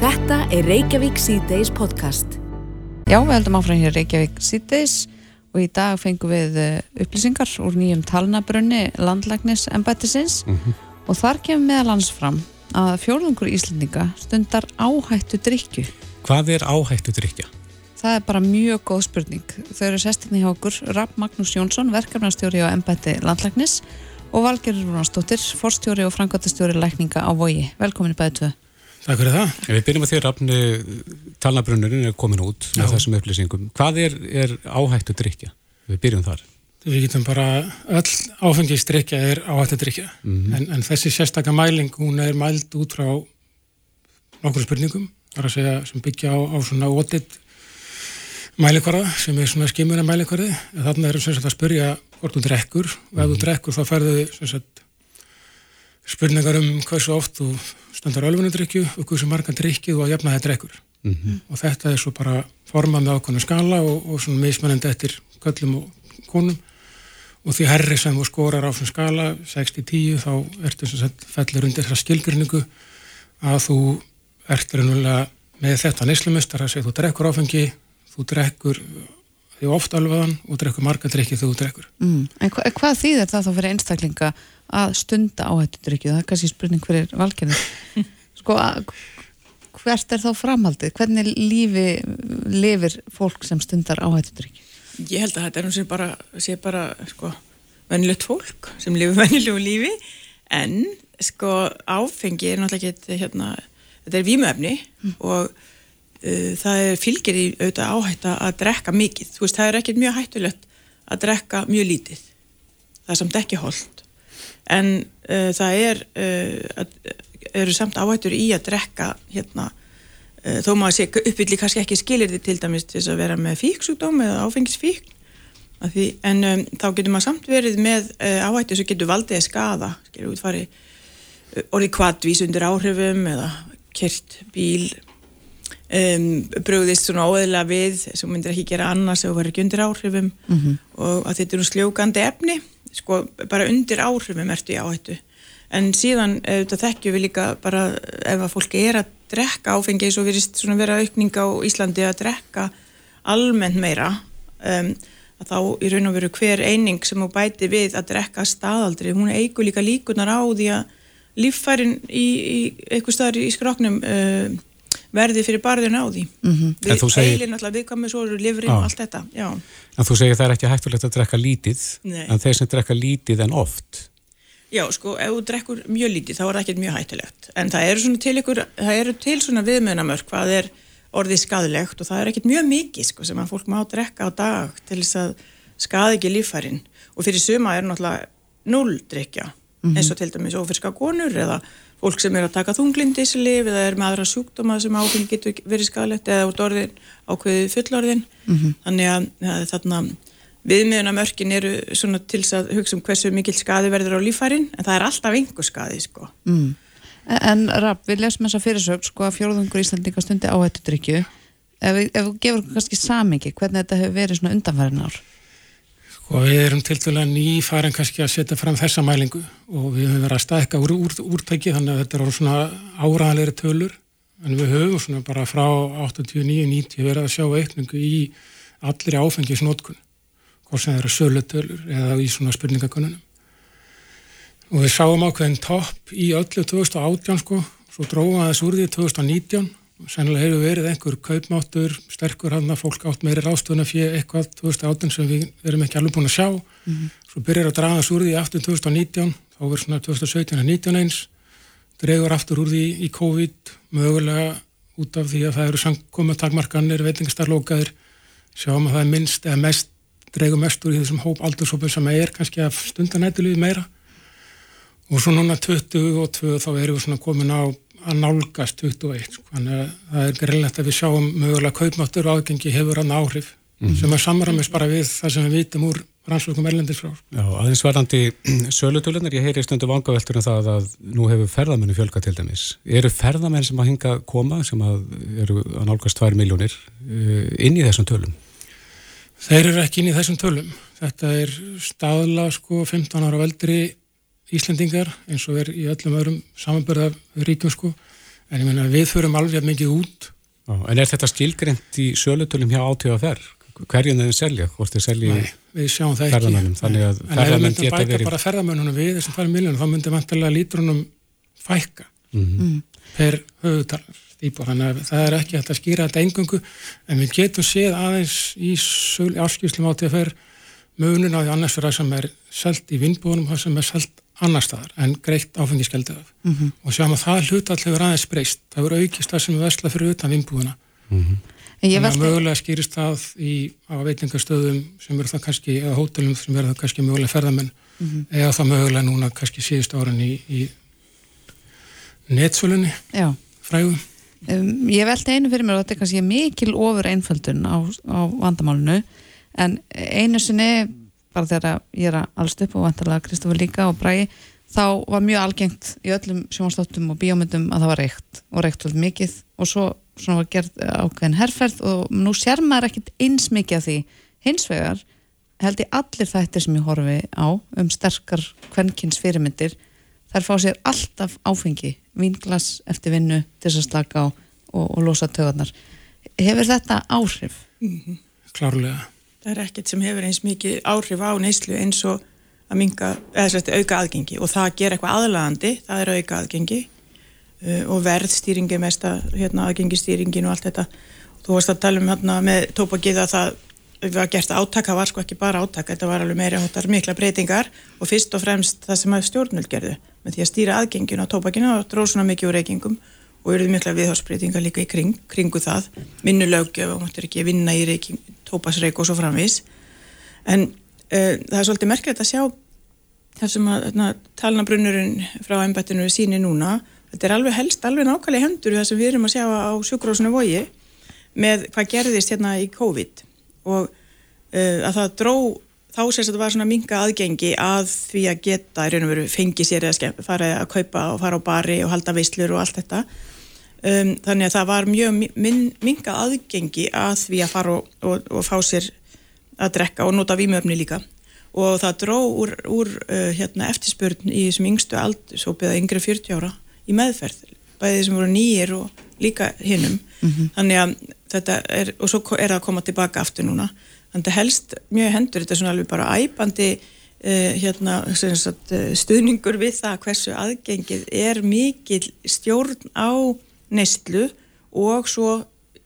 Speaker 1: Þetta er Reykjavík C-Days podcast.
Speaker 3: Já, við höldum áfram hér Reykjavík C-Days og í dag fengum við eh, upplýsingar úr nýjum talnabrunni landlæknis embættisins mm -hmm. og þar kemur meðalans fram að fjórðungur íslendinga stundar áhættu drikju.
Speaker 2: Hvað er áhættu drikja?
Speaker 3: Það er bara mjög góð spurning. Þau eru sestinni hjá okkur Rapp Magnús Jónsson, verkefnastjóri á embætti landlæknis og Valgerður Rúnarsdóttir, forstjóri og frangotastjóri lækninga á Vogi. Velkomin í bæði tvö.
Speaker 5: Takk fyrir það.
Speaker 2: Ef við byrjum að þér rafni talnabrunurinn er komin út Já. með þessum upplýsingum. Hvað er, er áhættu drikja? Við byrjum þar.
Speaker 6: Við getum bara, öll áfengistrikja er áhættu drikja mm -hmm. en, en þessi sérstakka mæling, hún er mæld út frá nokkur spurningum, þar að segja sem byggja á, á svona ótitt mælikvarða sem er svona skimuna mælikvarði. Þannig er það að spyrja hvort þú drekkur og ef þú mhm. drekkur þá ferðu spurningar um hversu oft þú standar ölfunudrykju og hversu margan drykju og að jafna það drekkur mm -hmm. og þetta er svo bara formað með ákvæmlega skala og, og svona mismannandi eftir köllum og konum og því herri sem þú skorar á svona skala 6-10 þá ertu sem sagt fellir undir þessa skilgrinningu að þú ert reynulega með þetta neyslumistar að segja þú drekkur áfengi, þú drekkur því ofta alvaðan og drekkur marga drykki þegar þú drekkur.
Speaker 3: Mm. En hva, hvað þýðir það þá fyrir einstaklinga að stunda áhættudrykju, það er kannski spurning fyrir valgjörðu sko, hvert er þá framhaldið hvernig lífi lifir fólk sem stundar áhættudrykju?
Speaker 7: Ég held að þetta er um sem bara sé bara, sko, vennilegt fólk sem lifir vennilegu lífi en, sko, áfengi er náttúrulega ekki, hérna þetta er výmöfni mm. og það er fylgir í auðvitað áhætta að drekka mikið, þú veist, það er ekkert mjög hættulegt að drekka mjög lítið. Það er samt ekki holdt en uh, það er uh, eru samt áhættur í að drekka hérna uh, þó maður sé uppvillig kannski ekki skilir því til dæmis til að vera með fíksúkdóm eða áfengisfík en um, þá getur maður samt verið með áhættu sem getur valdið að skada skilur út fari orðið kvadvís undir áhrifum eða kert bíl um, bröðist svona óðila við sem myndir ekki gera annars ef það var ekki undir áhrifum mm -hmm. og að þetta er nú sljókandi efni sko bara undir áhrifum ertu í áhættu en síðan þetta þekkjum við líka bara ef að fólki er að drekka áfengi eins og verist svona vera aukning á Íslandi að drekka almennt meira um, að þá í raun og veru hver eining sem þú bæti við að drekka staðaldri hún eigur líka líkunar á því að líffærin í, í eitthvað staðar í skroknum uh, verði fyrir barðin á því mm -hmm. við segir... eilin alltaf viðkvæmið svo eru livrin og allt þetta já.
Speaker 2: En þú segir það er ekki hættulegt að drekka lítið
Speaker 7: Nei.
Speaker 2: en þeir sem drekka lítið en oft
Speaker 7: Já, sko, ef þú drekkur mjög lítið þá er það ekki mjög hættulegt en það eru, til, ykkur, það eru til svona viðmjöðnamörk hvað er orðið skadilegt og það er ekkit mjög mikið sko, sem að fólk má drekka á dag til þess að skadi ekki lífhærin og fyrir suma er náttúrulega null drikja -hmm. eins og til dæmis ofirska konur eða fólk sem er að taka þunglindíslif eða er með aðra sjúkdóma sem áfengi getur verið skadalegt eða út orðin ákveðið fullorðin mm -hmm. þannig að ja, þarna viðmiðuna mörkin eru svona til að hugsa um hversu mikil skadi verður á lífærin en það er alltaf einhver skadi sko mm.
Speaker 3: En Rapp, við lesum þessa fyrirsög sko að fjórðungur Íslandinga stundi áhættu drikju ef við gefum kannski samingi hvernig þetta hefur verið svona undanfærin ár
Speaker 6: Og við erum til dæla nýfærin kannski að setja fram þessa mælingu. Og við höfum verið að stækka úr, úr, úrtæki þannig að þetta eru svona áraðanleiri tölur. En við höfum svona bara frá 89-90 verið að sjá aukningu í allir áfengisnótkun hvort sem það eru sölutölur eða í svona spurningakonunum. Og við sáum ákveðin topp í öllu 2018 sko, svo við þess úr því 2019 Sennilega hefur verið einhver kaupmáttur, sterkur hann að fólk átt meiri ráðstöðuna fyrir eitthvað 2018 sem við erum ekki alveg búin að sjá. Mm -hmm. Svo byrjar að draga þessu úr því aftur 2019, þá verður svona 2017 að 19 eins, dregur aftur úr því í COVID, mögulega út af því að það eru samkomið takmarkanir, veitingastarlókaðir, sjáum að það er minnst eða mest, dregur mest úr í þessum hóp aldurshópum sem er kannski af stundanættilíði meira. Og svo núna 22 þá erum við svona komin á að nálgast 21 sko. þannig að það er greinlegt að við sjáum mögulega kaupmáttur og ágengi hefur hann áhrif mm. sem er samramist bara við það sem við vitum úr rannsókum erlendis frá.
Speaker 2: Já, aðeins varðandi sölutölunar, ég heyri stundu vangaveltur um það að nú hefur ferðamennu fjölga til dæmis. Eru ferðamenn sem að hinga koma, sem að eru að nálgast 2 miljónir eh, inn í þessum tölum?
Speaker 6: Þeir eru ekki inn í þessum tölum. Þetta er staðla sko 15 ára veldri Íslendingar eins og er í öllum öðrum samanbörða ríkjum sko en ég menna við förum alveg mikið út
Speaker 2: Ó, En er þetta skilgreynd í sölutölum hjá átíðaferð? Hverjum þeir selja? Hvort þeir selja
Speaker 6: Nei, við sjáum það ekki
Speaker 2: Þannig að
Speaker 6: En ef við myndum bæta verið... bara ferðamennunum við þessum færi miljónum þá myndum vantilega lítrunum fækka mhm. mm -hmm. per höfuðtalar þannig að það er ekki hægt að skýra þetta engungu en við getum séð aðeins í áskýrslum átíðaferð mögunin á því annars verða sem er selt í vinnbúðunum og það sem er selt annar staðar en greitt áfengiskeldi af mm -hmm. og sjáum að það hlutallegur aðeins breyst það voru aukist það sem er vesla fyrir utan vinnbúðuna mm -hmm. þannig að mögulega skýrist það í veitingastöðum sem eru það kannski, eða hótelum sem eru það kannski mögulega ferðamenn mm -hmm. eða það mögulega núna kannski síðust áran í, í netsölunni frægum
Speaker 3: um, Ég veldi einu fyrir mér og þetta er kannski mikil ofur einföldun á, á vandamálunu en einu sinni bara þegar ég er að allst upp og vantarlega Kristofur líka og Bræi þá var mjög algengt í öllum sjónastáttum og bíómyndum að það var reykt og reykt vel mikið og svo var gerð ákveðin herrferð og nú sér maður ekkit eins mikið af því hins vegar held ég allir þættir sem ég horfi á um sterkar kvennkins fyrirmyndir þær fá sér alltaf áfengi vinglas eftir vinnu til þess að slaka á og, og losa tögarnar hefur þetta áhrif?
Speaker 6: Mm -hmm. Klárlega
Speaker 7: það er ekkert sem hefur eins mikið áhrif á neyslu eins og að minga, eða sérst, auka aðgengi. Og það ger eitthvað aðlagandi, það er auka aðgengi. Uh, og verðstýringi mest að hérna, aðgengistýringin og allt þetta. Og þú varst að tala um hérna, með tópakið að það varum gert átaka, var sko ekki bara átaka þetta var alveg meira hóttar mikla breytingar. Og fyrst og fremst það sem að stjórnul gerðu með því að stýra aðgenginu á tópakinu og dróð svona mikið úr reykingum og eruð mikla viðhásbreytingar líka í kring, kringu það. Vinnulögjöf og máttur ekki vinna í reyking, tópasreik og svo framvís en uh, það er svolítið merkilegt að sjá þar sem að hérna, talnabrunnurinn frá ennbættinu er síni núna. Þetta er alveg helst, alveg nákvæmlega hendur það sem við erum að sjá á sjúkrósunu vogi með hvað gerðist hérna í COVID. Og uh, að það dró þá sést að það var svona minga aðgengi að því að geta í raun og veru fengi sér eða fara að kaupa og fara á bari og halda veislur og allt þetta um, þannig að það var mjög min, minga aðgengi að því að fara og, og, og fá sér að drekka og nota výmöfni líka. Og það dró úr, úr uh, hérna, eftirspurn í þessum yngstu aldursópið að yngri 40 ára í meðferð. Bæðið sem voru nýjir og líka hinnum mm -hmm. þannig að þetta er og svo er það að koma tilbaka aftur núna. Þannig að helst mjög hendur þetta er svona alveg bara æpandi uh, hérna, sagt, uh, stuðningur við það hversu aðgengið er mikil stjórn á neistlu og svo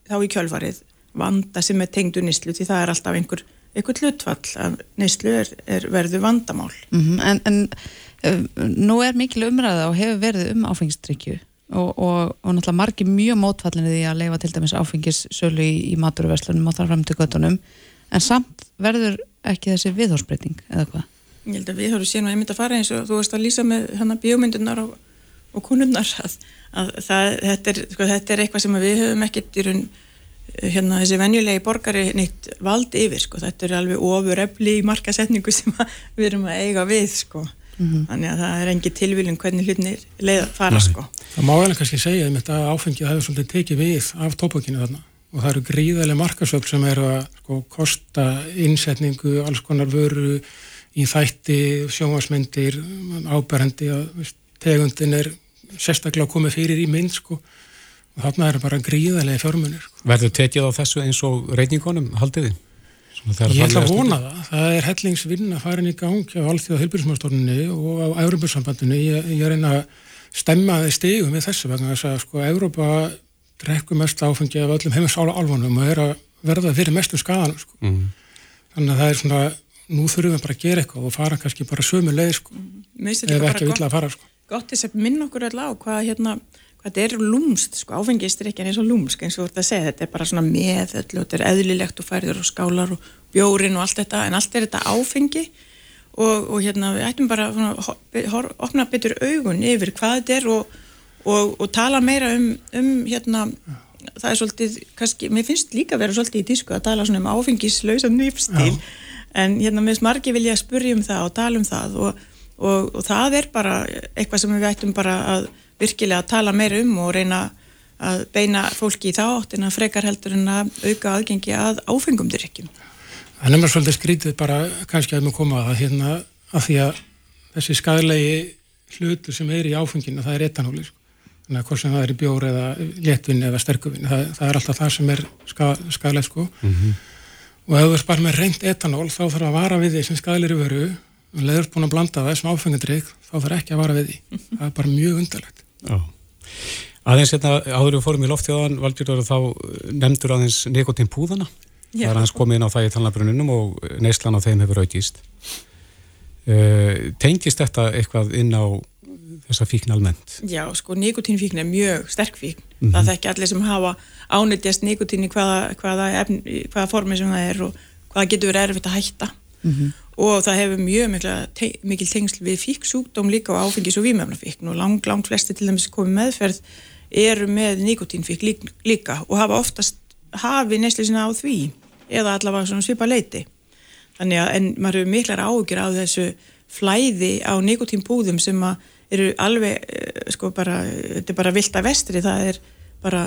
Speaker 7: þá í kjölfarið vanda sem er tengdu neistlu því það er alltaf einhver, einhver hlutfall af neistlu er, er verðu vandamál
Speaker 3: mm -hmm. En, en uh, nú er mikil umræða og hefur verið um áfengistrykju og, og, og náttúrulega margir mjög mótfallinni því að leifa til dæmis áfengissölu í, í maturverslunum og þar fram til göttunum en samt verður ekki þessi viðhórsbreyting eða hvað?
Speaker 7: Ég held að við höfum síðan að ég myndi að fara eins og þú veist að lýsa með hana bíómyndunar og, og konunnar að, að það, þetta, er, sko, þetta er eitthvað sem við höfum ekkert í raun hérna þessi venjulegi borgari neitt vald yfir sko, þetta er alveg ofur efli í markasetningu sem við erum að eiga við sko, mm -hmm. þannig að það er engi tilvílun hvernig hlutinir leið að fara sko.
Speaker 6: Það má alveg kannski segja um þetta áfengið hefur svolítið tekið við af tópakinu þarna og það eru gríðarlega markasöfn sem eru að sko, kosta innsetningu, alls konar vöru í þætti, sjónvarsmyndir, áberendi að tegundin er sérstaklega komið fyrir í mynd sko og þarna er bara gríðarlega fjármunir. Sko.
Speaker 2: Verður tekið á þessu eins og reyningunum haldið þið?
Speaker 6: Ég ætla að vona það. Það er hellingsvinn að fara inn í gang á allþjóða heilbjörnsmálstofnunni og á Európa-sambandinu. Ég, ég er einn að stemma þið stegum við þessu vegna þess að sko Európa drekku mest áfengi af öllum heimasála alvonum og er að verða fyrir mestu skadan sko. mm. þannig að það er svona nú þurfum við bara að gera eitthvað og fara kannski bara sömu leið sko, mm. ef ekki vilja að fara sko.
Speaker 7: Gott þess að minna okkur alltaf á hvað hérna, þetta er lúmst, sko, áfengistir ekki eins og lúmsk eins og þú ert að segja, þetta er bara svona með öllu, þetta er eðlilegt og færður og skálar og bjórin og allt þetta, en allt er þetta áfengi. Og, og hérna við ættum bara að opna betur augun yfir hvað þetta er og og, og tala meira um, um hérna, það er svolítið, kannski, mér finnst líka að vera svolítið í tísku að tala svona um áfengislausan nýfstíl, en hérna með smargi vil ég að spurja um það og tala um það og, og, og það er bara eitthvað sem við ættum bara að virkilega að tala meira um og reyna að beina fólki í þátt en að frekar heldur en að auka aðgengi að áfengumdyrkjum.
Speaker 6: Það er nefnilega svolítið skrítið bara kannski að við koma að hérna að því að þessi skadlegi hlutur sem er í áfenginu það er etanóli sko þannig að hvort sem það er í bjór eða léttvinn eða sterkuvinn, það, það er alltaf það sem er ska, skadalegt sko mm -hmm. og ef þú er bara með reynd etanól þá þarf að vara við því sem skadalir veru og leður búin að blanda það sem áfengadrygg þá þarf ekki að vara við því það er bara mjög undarlegt Já.
Speaker 2: Aðeins hérna, áður við fórum í loftjóðan Valgjörður, þá nefndur aðeins nekotín púðana Já. það er aðeins komið inn á það í talnabrununum og neyslan á þeim hefur aukist uh, tengist þetta eitthvað inn á þessa fíkn almennt?
Speaker 7: Já, sko, nikotínfíkn er mjög sterk fíkn. Mm -hmm. Það þekki allir sem hafa ánitjast nikotín í hvaða, hvaða, hvaða formi sem það er og hvaða getur verið erfitt að hætta. Mm -hmm. Og það hefur mjög mikla, te, mikil tengsl við fíksúkdóm líka á áfengis- og výmöfnafíkn og lang, langt flesti til dæmis komið meðferð eru með nikotínfíkn líka og hafa oftast hafi neysli sinna á því eða allavega svipa leiti. Þannig að, en maður hefur miklar ágjur á þessu flæði á nikotínbúðum sem að eru alveg eh, sko bara, þetta er bara vilt að vestri, það er bara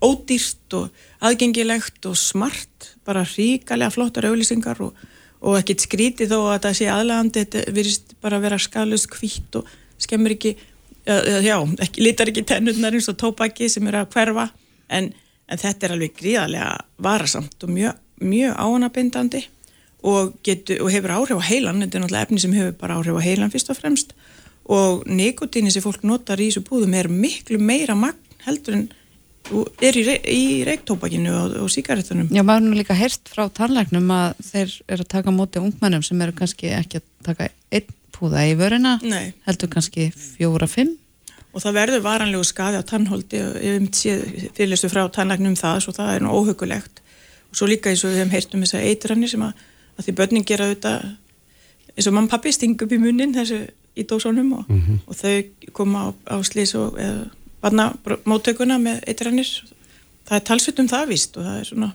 Speaker 7: ódýrt og aðgengilegt og smart, bara ríkalega flottar auðlýsingar og, og ekkert skrítið þó að það sé aðlægandi þetta virist bara að vera skalust kvitt og skemmur ekki já, ekki, lítar ekki tennurnar eins og tópaki sem eru að hverfa. En, en þetta er alveg gríðarlega varasamt og mjög, mjög áanabindandi og, getur, og hefur áhrif á heilan, þetta er náttúrulega efni sem hefur bara áhrif á heilan fyrst og fremst. Og nikotíni sem fólk notar í þessu búðum er miklu meira magn heldur en er í, í reiktópakinu og, og síkaretunum.
Speaker 3: Já, maður nú líka herst frá tannleiknum að þeir eru að taka móti ungmennum sem eru kannski ekki að taka einn púða í vörina,
Speaker 7: Nei.
Speaker 3: heldur kannski fjóra, fimm.
Speaker 7: Og það verður varanlegu skaði á tannholdi og ég hef séð fyrirlistu frá tannleiknum það, svo það er nú óhugulegt. Og svo líka eins og við hefum heyrt um þessa eitranir sem að, að því börnin gera auðvitað eins og mamma pappi sting upp í munnin þessu í dósónum og, mm -hmm. og þau koma á, á slís og varna móttökuna með eiturannir það er talsveit um það vist og það er svona,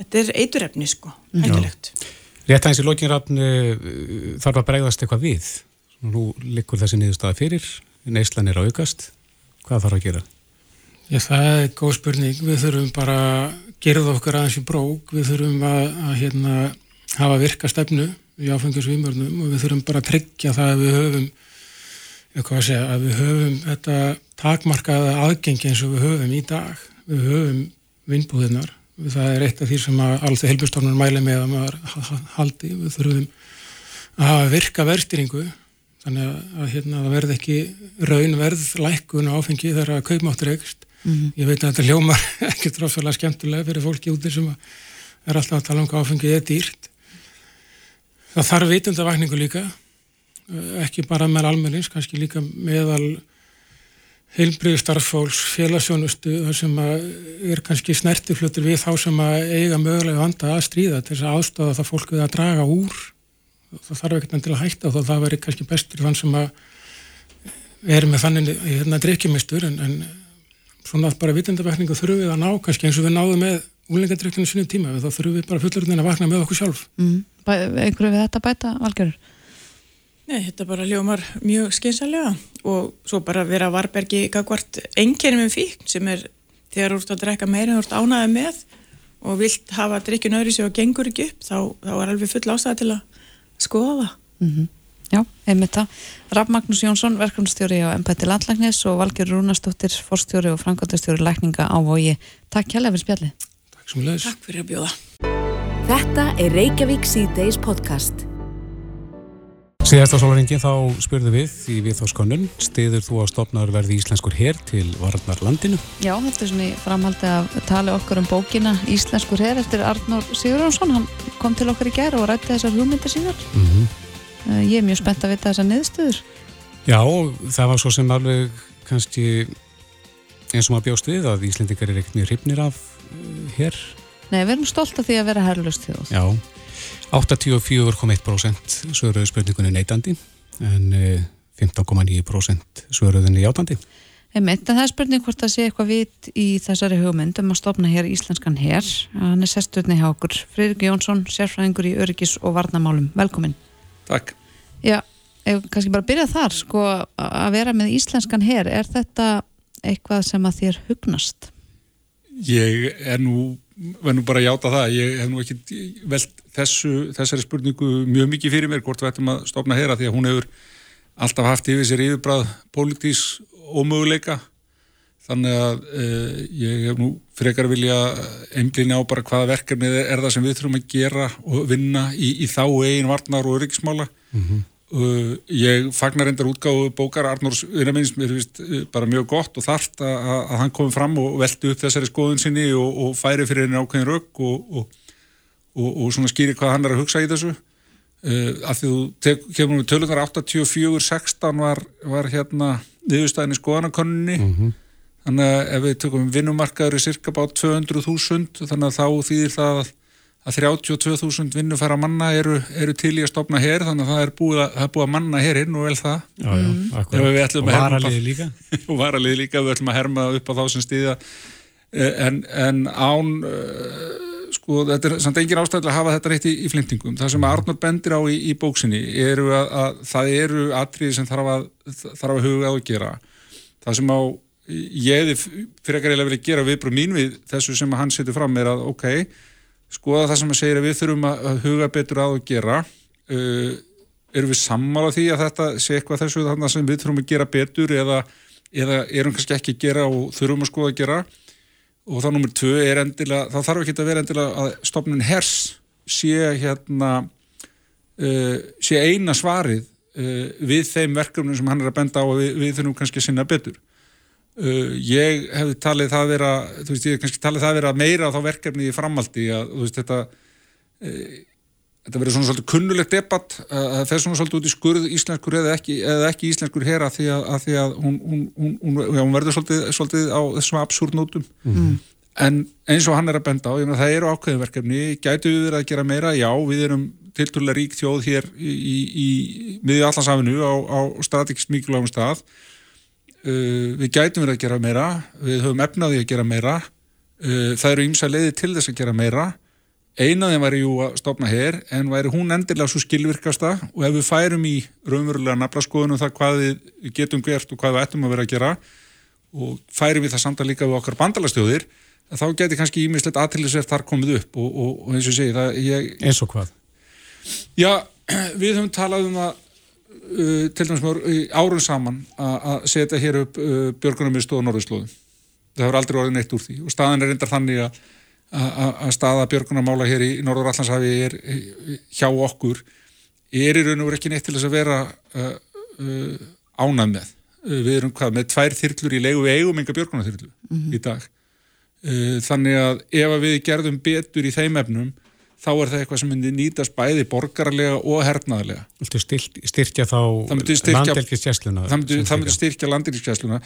Speaker 7: þetta er eiturefni sko, hægilegt
Speaker 2: Rétt aðeins í lókinrafn eh, þarf að bregðast eitthvað við? Nú likur þessi niðurstaða fyrir neyslan er aukast, hvað þarf að gera?
Speaker 6: Já, það er góð spurning. Við þurfum bara að gera það okkar aðeins í brók, við þurfum að, að hérna, hafa virka stefnu í áfengisvímörnum og við þurfum bara að tryggja það að við höfum að, segja, að við höfum þetta takmarkaða aðgengi eins og við höfum í dag. Við höfum vinnbúðinar það er eitt af því sem að alltaf helbjörnstofnun mæli með að maður haldi. Við þurfum að hafa virka verðstýringu þannig að, hérna, það verð ekki raun verð lækkun áfengi þegar að kaupmáttur ekst mm -hmm. ég veit að þetta ljómar ekki tróðsvæðilega skemmtulega fyrir fólki úti sem er alltaf að tala um hvað áfengi er dýrt. Það þarf vitundavakningu líka, eh, ekki bara með almennings, kannski líka meðal heilbriðu starffólks, félagsjónustu, sem er kannski snertiflutur við þá sem eiga mögulega vanda að stríða til þess að ástofa það fólk við að draga úr það þarf ekkert til að hætta og það verður kannski bestur þann sem að er með þannig hérna drikkjumistur en, en svona bara vitendabækningu þurfum við að ná kannski eins og við náðum með úlengadrykkjunum sinni tíma þá þurfum við bara fullurinn að vakna með okkur sjálf
Speaker 3: mm. einhverju við þetta bæta valgjörur?
Speaker 7: Nei, þetta bara ljómar mjög skeinsalega og svo bara vera varbergi gagvart enginni með fíkn sem er þegar þú ert að drekka meira þú ert ánaði með og vilt hafa drikkjun öðru sem gengur ekki upp þá, þá er alveg full ástæði til að skoða það
Speaker 3: mm -hmm. Já, einmitt það. Raff Magnús Jónsson, verkefnstjóri á Embætti Landlæknis og Valgjör Rúnastóttir, forstjóri og framkvæmtastjóri lækninga á Vogi. Takk kjærlega fyrir spjalli.
Speaker 6: Takk sem leðis.
Speaker 7: Takk fyrir að bjóða.
Speaker 1: Þetta er Reykjavík C-Days podcast.
Speaker 2: Síðast á solaringin þá spurðu við því við þá skonnun, stiður þú að stopnaður verði íslenskur hér til varnar landinu?
Speaker 3: Já, þetta er svona í framhaldi að tala okkur um bókina Íslenskur hér eftir Arnór Sigurjónsson. Hann kom til okkar í gerð og rætti þessar hugmyndir sínar. Mm -hmm. Eh, ég er mjög spennt að vita þessar niðurstöður.
Speaker 2: Já, það var svo sem alveg kannski eins og maður bjóst við að Íslendingar er ekkert mjög hrifnir af hér.
Speaker 3: Nei, við erum stolt af því að vera herrlust þjóð.
Speaker 2: Já, 84,1% svöruðu spurningunni neitandi en uh, 15,9% svöruðinni játandi.
Speaker 3: Einmitt, en það er spurning hvort það sé eitthvað vit í þessari hugmynd um að stopna hér íslenskan hér. Hann er sesturni hjá okkur, Friðrik Jónsson, sérfræðingur í öryggis og varnamálum. Velkomin.
Speaker 8: Takk.
Speaker 3: Já, ef kannski bara byrja þar, sko, að vera með íslenskan her, er þetta eitthvað sem að þér hugnast?
Speaker 8: Ég er nú, verð nú bara að játa það, ég hef nú ekki velt þessu, þessari spurningu mjög mikið fyrir mér hvort við ættum að stopna hera því að hún hefur alltaf haft yfir sér yfirbræð pólitíks ómöguleika þannig að uh, ég hef nú frekar vilja einblýna á bara hvaða verkefni er það sem við þurfum að gera og vinna í, í þá eigin varnar og öryggismála mm -hmm. Uh, ég fagnar endar útgáðu bókar Arnórs Vinnaminnst, mér finnst uh, bara mjög gott og þart að, að hann komi fram og veldi upp þessari skoðun sinni og, og færi fyrir henni ákveðin rauk og, og, og svona skýri hvað hann er að hugsa í þessu. Af því þú kemur með tölunar 84-16 var, var hérna niðurstæðin í skoðanakonninni mm -hmm þannig að ef við tökum vinnumarkaður í cirka bá 200.000 þannig að þá þýðir það að 32.000 vinnufæra manna eru, eru til í að stopna hér þannig að það er búið að, er búið að manna hér inn og vel það.
Speaker 2: Já, já,
Speaker 8: og
Speaker 2: varaliði líka.
Speaker 8: Og varaliði líka, við ætlum að herma upp á þá sem stýða eh, en, en án uh, sko þetta er samt engin ástæðilega að hafa þetta reitt í, í flintingum það sem Arnur bendir á í, í bóksinni eru að, að það eru atriði sem þarf að, þarf að huga á að gera. Það sem á ég hefði fyrir eiginlega verið að gera viðbröð mín við þessu sem hann setur fram er að ok, skoða það sem að segja að við þurfum að huga betur að og gera. Uh, erum við sammála því að þetta sé eitthvað þessu þannig sem við þurfum að gera betur eða, eða erum kannski ekki að gera og þurfum að skoða að gera? Og þá nummer tvö er endilega, þá þarf ekki að vera endilega að stopnin hers sé hérna uh, sé eina svarið uh, við þeim verkefnum sem hann er að benda á að við, við þurfum kannski að sinna betur Uh, ég hefði talið það vera þú veist, ég hef kannski talið það vera meira á þá verkefni í framaldi að þú veist, þetta uh, þetta verður svona svolítið kunnulegt debatt að það fer svona svolítið út í skurð íslenskur eða ekki, eða ekki íslenskur hér að því að, að, því að hún, hún, hún, já, hún verður svolítið, svolítið á þessum absúrnótum mm. en eins og hann er að benda á, ég meina það eru ákveðinverkefni gætu við verið að gera meira, já, við erum tilturlega rík þjóð hér í, í, í miðju allansafinu á, á strategist mikilvægum stað við gætum verið að gera meira. Við höfum efnaði að gera meira. Uh, það eru ímsa leiði til þess að gera meira. Einaði væri jú að stopna hér en væri hún endilega svo skilvirkasta? Og ef við færum í raunverulega naflaskoðunum það hvað við getum gert og hvað við ættum að vera að gera og færum við það samt að líka við okkar bandalastjóðir þá getur kannski ímislegt aðtillisvert þar komið upp. Og, og, og eins og segi það ég...
Speaker 2: eins og hvað?
Speaker 8: Já, við höfum talað um að uh, til dæmis með árun saman að setja hér upp uh, björgunarmiðstóð á Norðurslóðum. Það hefur aldrei orðið neitt úr því og staðan er reyndar þannig að að staða björgunarmála hér í Norður-Allandshafi er hjá okkur er í raun og verið ekki neitt til þess að vera uh, uh, ánað með. Uh, við erum hvað með tvær þyrlur í leigu við eigum enga björgunarþyrlu mm -hmm. í dag. Uh, þannig að ef við gerðum betur í þeim efnum þá er það eitthvað sem myndi nýtast bæði borgarlega og hernaðlega.
Speaker 2: Þú styrkja þá landelgiskessluna?
Speaker 8: Það myndi, myndi styrkja landelgiskessluna.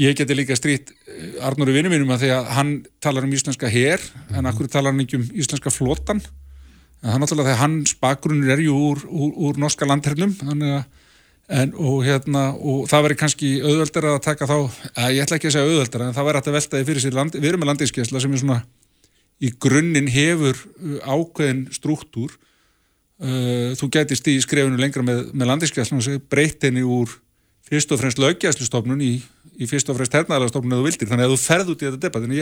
Speaker 8: Ég geti líka stríkt eh, Arnóri vinnum mínum að því að hann talar um íslenska her, mm en akkur talar hann ekki um íslenska flotan en það er náttúrulega þegar hans bakgrunnir er ju úr, úr, úr norska landhernum þannig að En, og, hérna, og það verður kannski auðveldar að taka þá, að ég ætla ekki að segja auðveldar en það verður að veltaði fyrir sér land, við erum með landinskesla sem er svona í grunninn hefur uh, ákveðin struktúr uh, þú getist í skrefinu lengra með, með breytt henni úr fyrst og fremst lögjæslustofnun í, í fyrst og fremst hernaðarstofnun eða vildir, þannig að þú ferð út í þetta debatt en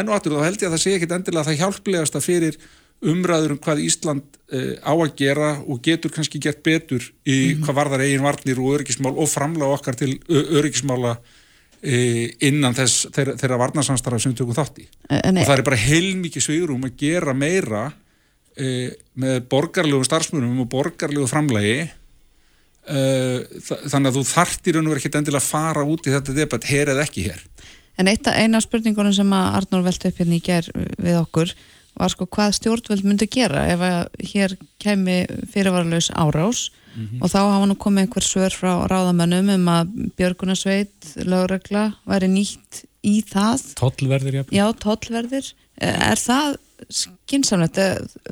Speaker 8: enn og aftur þá held ég að það sé ekkit endilega að það hjálplegast að fyrir umræður um hvað Ísland uh, á að gera og getur kannski gert betur í mm -hmm. hvað varðar eigin varnir og öryggismál og framlega okkar til öryggismála innan þess, þeirra, þeirra varnarsamstaraf sem við tökum þátt í. En, og það er bara heilmikið svigurum að gera meira uh, með borgarlegu starfsmunum og borgarlegu framlegi þannig að þú þartir raun og verið ekki endilega að fara út í þetta debatt, hér eða ekki hér.
Speaker 3: En eina spurningunum sem að Arnur velti upp hérna í ger við okkur var sko hvað stjórnvöld myndi gera ef að hér kemi fyrirvaralaus árás mm -hmm. og þá hafa nú komið einhver svör frá ráðamönnum um að Björgunarsveit lögregla væri nýtt í það
Speaker 2: Tollverðir, já
Speaker 3: Já, tollverðir Er það skinsamlegt?